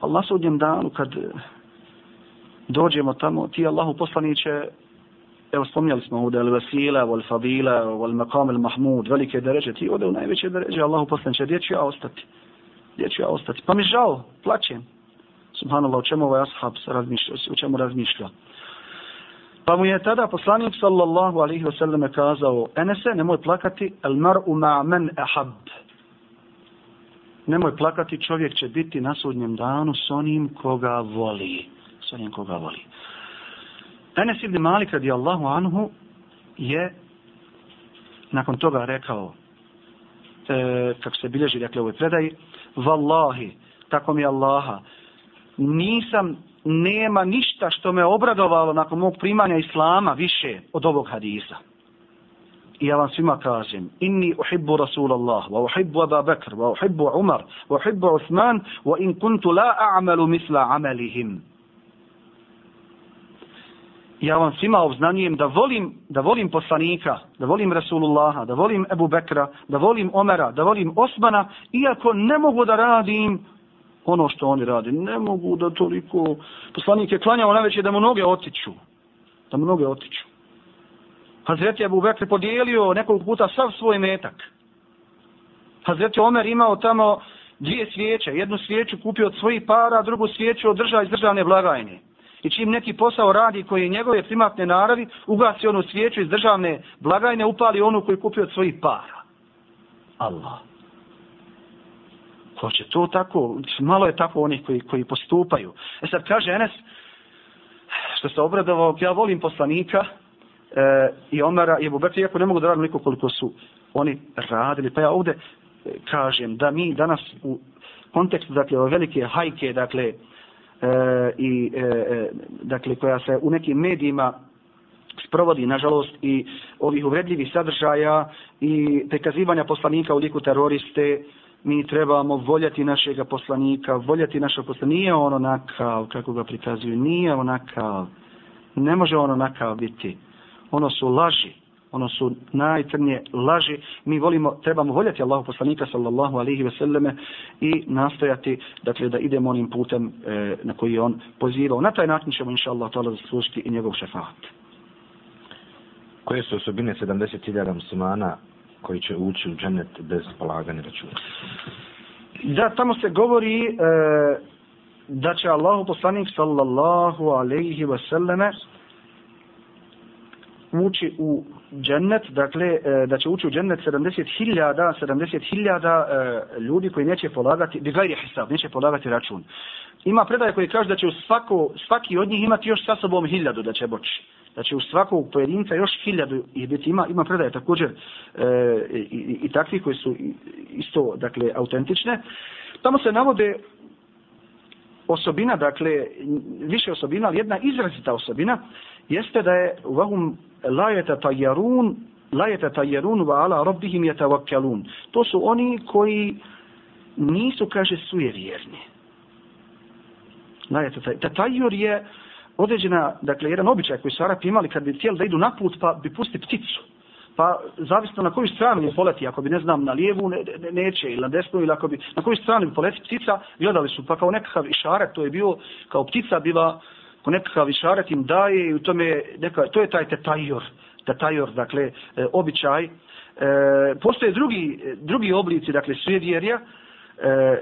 Allah na sudnjem danu kad dođemo tamo, ti Allahu poslaniće, evo spomnjali smo ovdje al-vasila, al-fadila, al-maqam al-mahmud, velike deređe, ti ode u najveće deređe, Allahu poslanče, gdje ću ja ostati? Gdje ću ja ostati? Pa mi žao, plaćem. Subhanallah, o čemu ovaj ashab razmišlja, o čemu razmišlja. Pa mu je tada poslanik sallallahu alaihi wasallam kazao, Enese, nemoj plakati, el mar'u ma men ahab. Nemoj plakati, čovjek će biti na sudnjem danu s onim koga voli. S onim koga voli. Enes ibn Malik radijallahu anhu je nakon toga rekao e, kako se bilježi dakle u ovoj predaji Wallahi, tako mi Allaha nisam nema ništa što me obradovalo nakon mog primanja Islama više od ovog hadisa. I ja vam svima kažem, inni uhibbu Rasulallah, wa uhibbu Aba Bekr, wa uhibbu Umar, wa uhibbu Uthman, wa in kuntu la a'malu misla amalihim ja vam svima obznanjujem da volim, da volim poslanika, da volim Rasulullaha, da volim Ebu Bekra, da volim Omera, da volim Osmana, iako ne mogu da radim ono što oni radi. Ne mogu da toliko... Poslanik je klanjao najveće da mu noge otiču. Da mu noge otiču. Hazreti Ebu Bekr podijelio nekoliko puta sav svoj metak. Hazreti Omer imao tamo dvije svijeće. Jednu svijeću kupio od svojih para, drugu svijeću održao iz državne blagajne. I čim neki posao radi koji je njegove primatne naravi, ugasi onu svijeću iz državne blagajne, upali onu koji kupi od svojih para. Allah. Ko će to tako? Malo je tako onih koji, koji postupaju. E sad kaže Enes, što se obradovao, ja volim poslanika e, i Omara i Ebu Bekri, iako ne mogu da radim koliko su oni radili. Pa ja ovdje e, kažem da mi danas u kontekstu, dakle, ove velike hajke, dakle, e, i e, e, dakle koja se u nekim medijima sprovodi nažalost i ovih uvredljivih sadržaja i prikazivanja poslanika u liku teroriste mi trebamo voljati našeg poslanika voljeti našeg poslanika nije on onakav kako ga prikazuju nije onakav ne može on onakav biti. Ono su laži ono su najcrnije laži. Mi volimo, trebamo voljeti Allahu poslanika sallallahu alaihi veselleme i nastojati dakle, da idemo onim putem e, na koji on pozivao. Na taj način ćemo inša Allah zaslužiti i njegov šefat. Koje su osobine 70.000 muslimana koji će ući u džennet bez polaganja računa? Da, tamo se govori e, da će Allahu poslanik sallallahu alaihi wasallame ući u džennet, dakle, e, da će ući u džennet 70.000 70.000 e, ljudi koji neće polagati, digajri hisab, neće polagati račun. Ima predaje koji kaže da će u svako, svaki od njih imati još sa sobom hiljadu da će boći. Da će u svakog pojedinca još hiljadu ih biti. Ima, ima predaje također e, i, i, takvi koji su isto, dakle, autentične. Tamo se navode osobina, dakle, više osobina, ali jedna izrazita osobina, jeste da je vahum la tajarun, la tajarun wa ala rabbihim yatawakkalun. To su oni koji nisu, kaže, sujevjerni. Lajeta tajur je određena, dakle, jedan običaj koji su Arapi imali kad bi htjeli da idu na put, pa bi pusti pticu. Pa, zavisno na koju stranu bi poleti, ako bi, ne znam, na lijevu ne, ne, neće, ili na desnu, ili ako bi, na koju stranu bi poleti ptica, gledali su, pa kao nekakav išarak, to je bio, kao ptica bila, ko nekakav išaret im daje i u tome, neka, to je taj tetajor, tetajor, dakle, e, običaj. E, postoje drugi, drugi oblici, dakle, svjedjerja, e,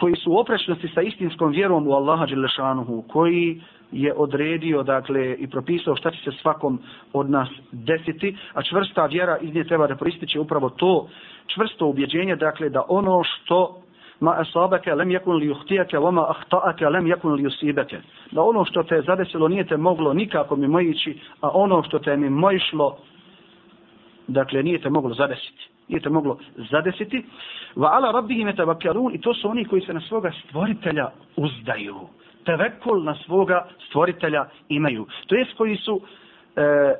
koji su u oprečnosti sa istinskom vjerom u Allaha Đelešanuhu, koji je odredio dakle i propisao šta će se svakom od nas desiti, a čvrsta vjera iz nje treba da proističe upravo to čvrsto ubjeđenje, dakle da ono što ma asabaka lam yakun li yuhtiyaka wa ma akhta'aka lam yakun li yusibaka da ono što te zadesilo nije te moglo nikako mimoići, a ono što te mimo išlo dakle nije te moglo zadesiti. Nije te moglo zadesiti. Wa ala rabbihim yatawakkalun i to su oni koji se na svoga stvoritelja uzdaju. Tevekul na svoga stvoritelja imaju. To jest koji su e,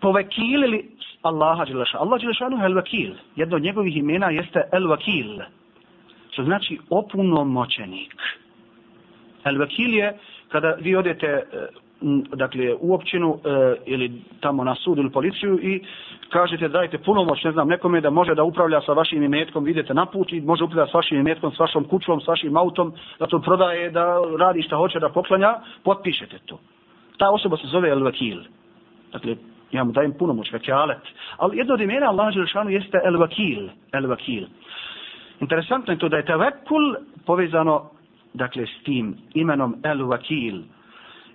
povekilili Allaha dželeša Allah Đelešanu je el-vakil. Jedno od njegovih imena jeste el-vakil što znači opunomoćenik. El vekil je kada vi odete e, dakle u općinu e, ili tamo na sud ili policiju i kažete dajte punomoć, ne znam, nekome da može da upravlja sa vašim imetkom, idete na put i može upravljati sa vašim imetkom, s vašom kućom, s vašim autom, da to prodaje, da radi šta hoće, da poklanja, potpišete to. Ta osoba se zove El Vakil. Dakle, ja mu dajem punomoć, vekalet. Ali jedno od imena Allah Đelšanu jeste El Vakil. El Vakil. Interesantno je to da je tevekul povezano dakle s tim imenom El Vakil.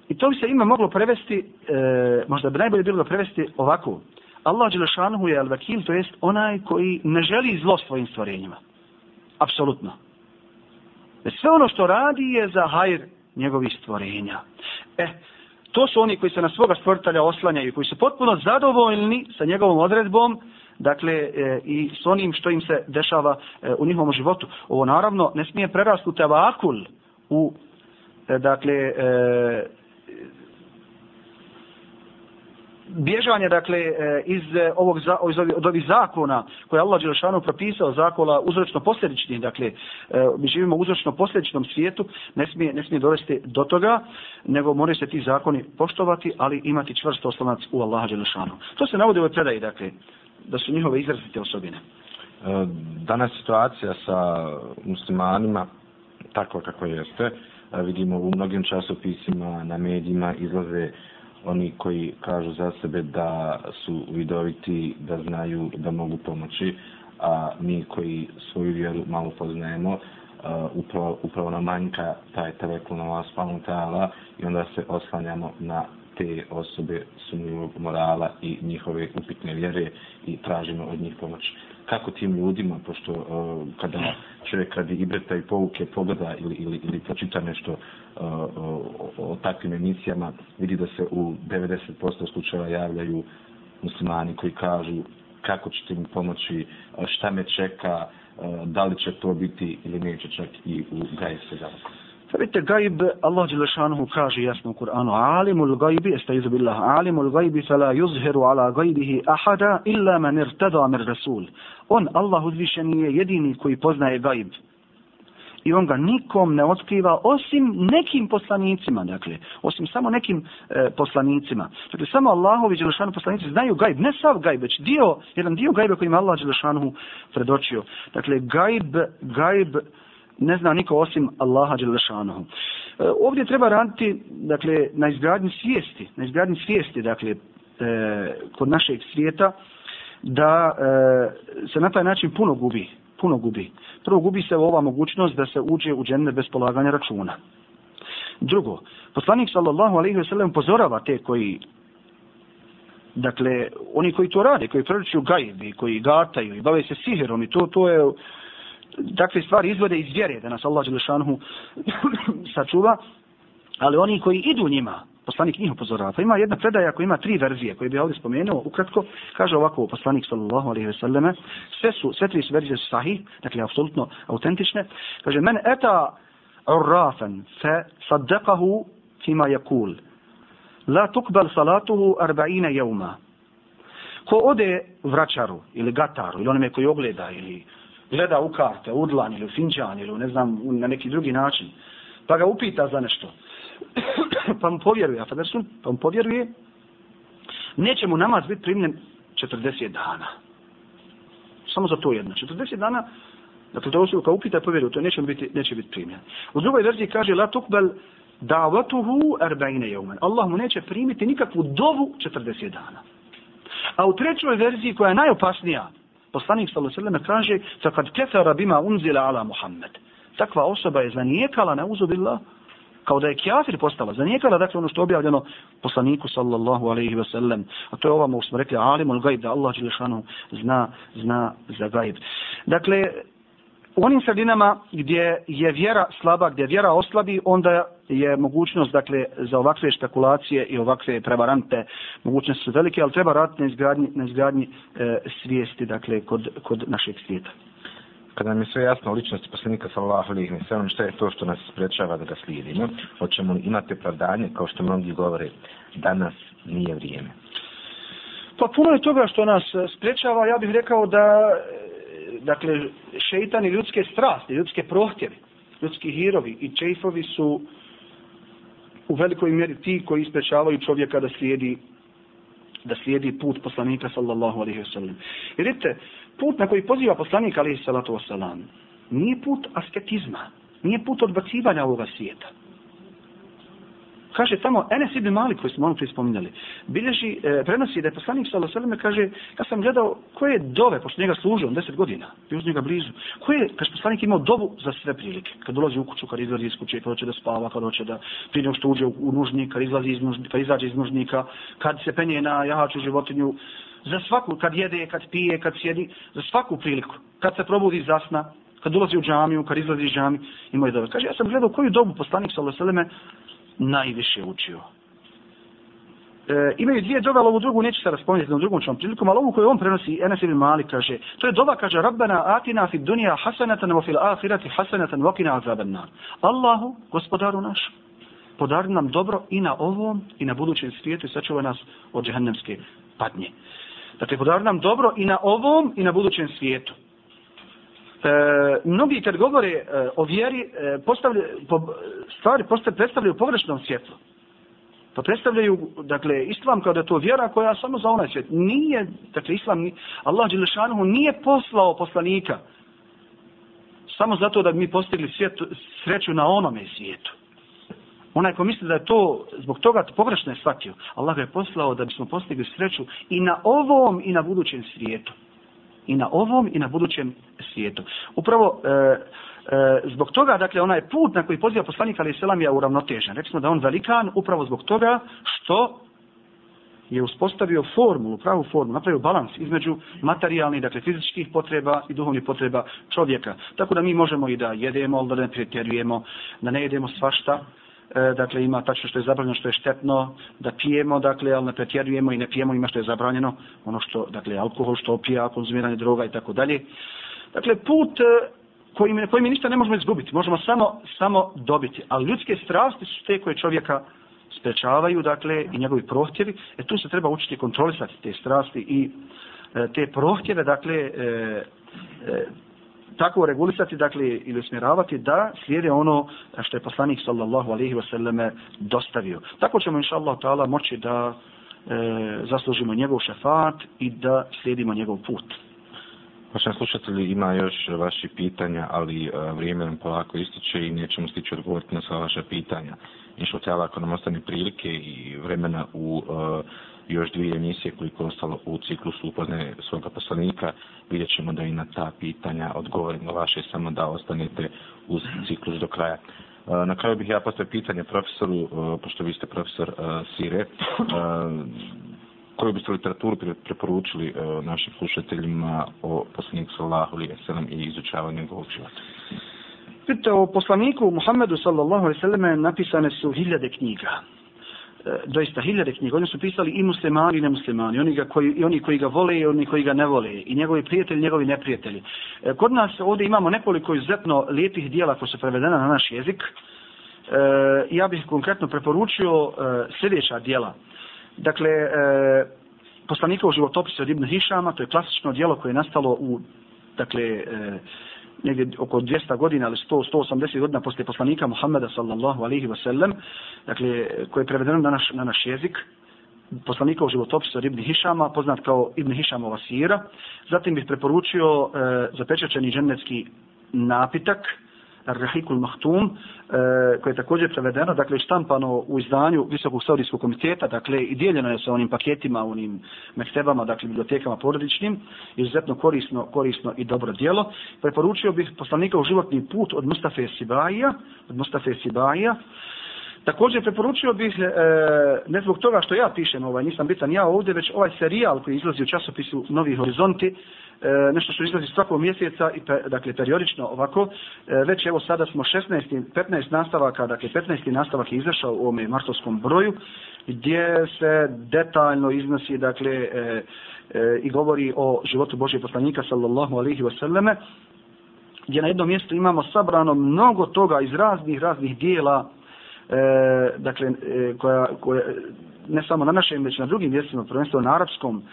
I to bi se ime moglo prevesti, e, možda bi najbolje bilo prevesti ovako. Allah Đelešanuhu je El Vakil, to jest onaj koji ne želi zlo svojim stvorenjima. Apsolutno. Sve ono što radi je za hajr njegovih stvorenja. E, to su oni koji se na svoga stvoritelja oslanjaju, koji su potpuno zadovoljni sa njegovom odredbom, dakle e, i s onim što im se dešava e, u njihovom životu. Ovo naravno ne smije prerasti u tevakul, u e, dakle e, bježanje dakle e, iz e, ovog iz ovih, od ovih zakona koje Allah dželešanu propisao zakona uzročno posljedični dakle e, mi živimo u uzročno posljedičnom svijetu ne smije ne smije dovesti do toga nego moraju se ti zakoni poštovati ali imati čvrst oslonac u Allaha dželešanu to se navodi u predaji dakle da su njihove izrazite osobine. E, danas situacija sa muslimanima takva kako jeste, e, vidimo u mnogim časopisima, na medijima izlaze oni koji kažu za sebe da su vidoviti, da znaju da mogu pomoći, a mi koji svoju vjeru malo poznajemo, Uh, upravo, upravo na manjka taj tevekul na vas i onda se oslanjamo na te osobe sumnjivog morala i njihove upitne vjere i tražimo od njih pomoć. Kako tim ljudima, pošto uh, kada čovjek radi ibreta i pouke pogleda ili, ili, ili pročita nešto uh, o, o takvim emisijama, vidi da se u 90% slučajeva javljaju muslimani koji kažu kako ćete mi pomoći, šta me čeka, da li će to biti ili neće čak i u gaje se zavako. Vidite, gajb, Allah Đelešanuhu kaže jasno u Kur'anu, alimul gajbi, estaizu billah, alimul gajbi fela yuzheru ala gajbihi ahada illa man irtada mir rasul. On, Allah uzvišen je jedini koji poznaje gajb. i on ga nikom ne otkriva osim nekim poslanicima, dakle, osim samo nekim e, poslanicima. Dakle, samo Allahovi Đelešanuhu poslanici znaju gajb, ne sav gajb, već dio, jedan dio gajba koji ima Allah Đelešanuhu predočio. Dakle, gajb, gajb ne zna niko osim Allaha Đelešanu. E, ovdje treba raditi, dakle, na izgradnji svijesti, na izgradnji svijesti, dakle, e, kod našeg svijeta, da e, se na taj način puno gubi, puno gubi. Prvo gubi se ova mogućnost da se uđe u džene bez polaganja računa. Drugo, poslanik sallallahu alaihi ve sellem pozorava te koji dakle, oni koji to rade, koji proročuju gajbi, koji gataju i bave se sihirom i to, to je takve stvari izvode iz vjere da nas Allah Đelešanuhu [COUGHS] sačuva, ali oni koji idu njima, poslanik njih upozorava. Pa ima jedna predaja koja ima tri verzije koje bi ovdje spomenuo. Ukratko, kaže ovako poslanik sallallahu alaihi ve selleme, sve su, sve tri su verzije su sahih, dakle, apsolutno autentične. Kaže, men eta urrafen fe saddaqahu fima jakul. La tukbal salatuhu arba'ina jevma. Ko ode vraćaru ili gataru ili onome koji ogleda ili gleda u karte, u dlan ili u finđan ili u ne znam, na neki drugi način, pa ga upita za nešto, [COUGHS] pa mu povjeruje, a Federsun, pa mu povjeruje, neće mu namaz biti primljen 40 dana. Samo za to jedno. 40 dana, dakle, to osoba kao upita i povjeruje, to neće biti, neće biti primljen. U drugoj verziji kaže, la tukbel davatuhu arba'ine jeumen. Allah mu neće primiti nikakvu dovu 40 dana. A u trećoj verziji, koja je najopasnija, poslanik sallallahu alejhi ve sellem kaže: "Faqad kafara bima unzila ala Muhammed." Takva osoba je zanijekala na uzubillah kao da je kjafir postala. Zanijekala dakle ono što je objavljeno poslaniku sallallahu alaihi ve sellem. A to je ovamo smo rekli alimul gajb da Allah dželle zna zna za gajb. Dakle u onim sredinama gdje je vjera slaba, gdje vjera oslabi, onda je mogućnost dakle, za ovakve špekulacije i ovakve prevarante mogućnosti su velike, ali treba raditi na izgradnji, na izgradnji e, svijesti dakle, kod, kod našeg svijeta. Kada nam je sve jasno o ličnosti poslanika sallallahu alejhi ve sellem, šta je to što nas sprečava da ga slijedimo? Hoćemo li imati opravdanje kao što mnogi govore danas nije vrijeme? Pa puno je toga što nas sprečava, ja bih rekao da dakle, šeitan i ljudske strasti, ljudske prohtjeve, ljudski hirovi i čeifovi su u velikoj mjeri ti koji isprečavaju čovjeka da slijedi da slijedi put poslanika sallallahu alaihi wa sallam. Jer vidite, put na koji poziva poslanik alaihi salatu wa nije put asketizma, nije put odbacivanja ovoga svijeta. Kaže tamo Enes ibn Malik koji smo ono prije spominjali, bilježi, e, prenosi da je poslanik sallallahu alejhi ve kaže, ja sam gledao koje dove, pošto njega služio on 10 godina, bio uz njega blizu. Koje, kaže poslanik imao dovu za sve prilike. Kad dolazi u kuću, kad izlazi iz kuće, kad hoće da spava, kad hoće da prije što uđe u nužnik, kad izlazi iz nužnika, kad izađe iz nužnika, kad se penje na jahaču životinju, za svaku, kad jede, kad pije, kad sjedi, za svaku priliku. Kad se probudi iz zasna, kad ulazi u džamiju, kad izlazi iz džamiju, ima je dove. Kaže, ja sam gledao koju dobu poslanik sallallahu alejhi ve najviše učio. E, imaju dvije dove, ali ovu drugu neću se raspomenuti na drugom čom prilikom, ali ovu koju on prenosi, Enes ibn Malik kaže, to je dova, kaže, Rabbana atina fi dunija hasanatan wa fil ahirati hasanatan wa kina azaban nar. Allahu, gospodaru naš, podari nam dobro i na ovom i na budućem svijetu i sačuvaj nas od džehennemske patnje. Dakle, podari nam dobro i na ovom i na budućem svijetu. E, mnogi kad govore e, o vjeri, e, postavlja, po, stvari postavlja, predstavljaju pogrešnom svjetlu. Pa predstavljaju, dakle, islam kao da to vjera koja samo za onaj svijet. Nije, dakle, islam, Allah Đelešanuhu nije poslao poslanika samo zato da bi mi postigli svijet, sreću na onome svijetu. Onaj ko misli da je to zbog toga pogrešno je shvatio. Allah ga je poslao da bismo postigli sreću i na ovom i na budućem svijetu i na ovom i na budućem svijetu. Upravo e, e, zbog toga, dakle, onaj put na koji poziva poslanik Ali Selam je uravnotežen. Rekli smo da on velikan upravo zbog toga što je uspostavio formulu, pravu formulu, napravio balans između materijalnih, dakle fizičkih potreba i duhovnih potreba čovjeka. Tako da mi možemo i da jedemo, da ne pretjerujemo, da ne jedemo svašta, e, dakle ima tačno što je zabranjeno, što je štetno, da pijemo, dakle, ali ne pretjerujemo i ne pijemo, ima što je zabranjeno, ono što, dakle, alkohol, što opija, konzumiranje droga i tako dalje. Dakle, put e, kojim, mi, ništa ne možemo izgubiti, možemo samo, samo dobiti, ali ljudske strasti su te koje čovjeka sprečavaju, dakle, i njegovi prohtjevi, e tu se treba učiti kontrolisati te strasti i e, te prohtjeve, dakle, e, e, tako regulisati, dakle, ili usmjeravati da slijede ono što je poslanik sallallahu alaihi wa sallame dostavio. Tako ćemo, inša Allah, ta'ala, moći da e, zaslužimo njegov šefat i da slijedimo njegov put. Pa Poštovani slušatelji, ima još vaši pitanja, ali a, vrijeme nam polako ističe i nećemo stići odgovoriti na sva vaša pitanja. Inšlo tjela, ako nam ostane prilike i vremena u a, još dvije emisije koliko je ostalo u ciklusu upozne svoga poslanika, vidjet ćemo da i na ta pitanja odgovorimo vaše, samo da ostanete uz ciklus do kraja. E, na kraju bih ja postavio pitanje profesoru, e, pošto vi ste profesor e, Sire, koju biste literaturu preporučili našim slušateljima o poslaniku sallahu alaihi sallam i izučavanju njegovog života? Vidite, o poslaniku Muhammedu sallallahu alaihi sallam napisane su hiljade knjiga. E, doista hiljade knjiga. Oni su pisali i muslimani i nemuslimani. Oni, ga koji, I oni koji ga vole i oni koji ga ne vole. I njegovi prijatelji i njegovi neprijatelji. E, kod nas ovdje imamo nekoliko izuzetno lijepih dijela koje su prevedena na naš jezik. E, ja bih konkretno preporučio e, sljedeća dijela. Dakle, e, poslanikov životopis od Ibn Hišama, to je klasično dijelo koje je nastalo u, dakle, e, negdje oko 200 godina ili 100, 180 godina posle poslanika Muhammeda sallallahu alaihi wasallam, dakle, koje je prevedeno na naš, na naš jezik, poslanikov životopis od Ibn Hišama, poznat kao Ibn Hišamova sira. Zatim bih preporučio e, zapečačeni džennetski napitak, Rahikul Mahtum, e, koje je također prevedeno, dakle štampano u izdanju Visokog saudijskog komiteta, dakle i dijeljeno je sa onim paketima, onim mektebama, dakle bibliotekama porodičnim, izuzetno korisno, korisno i dobro dijelo. Preporučio bih poslanika u životni put od Mustafa Sibaija, od Mustafa Sibaija, Također preporučio bih, e, ne zbog toga što ja pišem, ovaj, nisam bitan ja ovdje, već ovaj serijal koji izlazi u časopisu Novi horizonti, e, nešto što izlazi svakog mjeseca, i pe, dakle periodično ovako, e, već evo sada smo 16, 15 nastavaka, dakle 15. nastavak je izašao u ovome martovskom broju, gdje se detaljno iznosi, dakle, e, e, i govori o životu Božje poslanika, sallallahu alihi wasallame, gdje na jednom mjestu imamo sabrano mnogo toga iz raznih, raznih dijela, e, dakle, e, koja, koja, ne samo na našem, već na drugim mjestima, prvenstveno na arapskom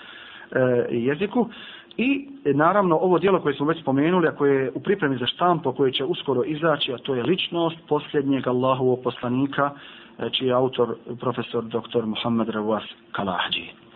e, jeziku. I naravno ovo dijelo koje smo već spomenuli, a koje je u pripremi za štampo, koje će uskoro izaći, a to je ličnost posljednjeg Allahovog poslanika, e, čiji je autor profesor dr. Muhammed Ravas Kalahđi.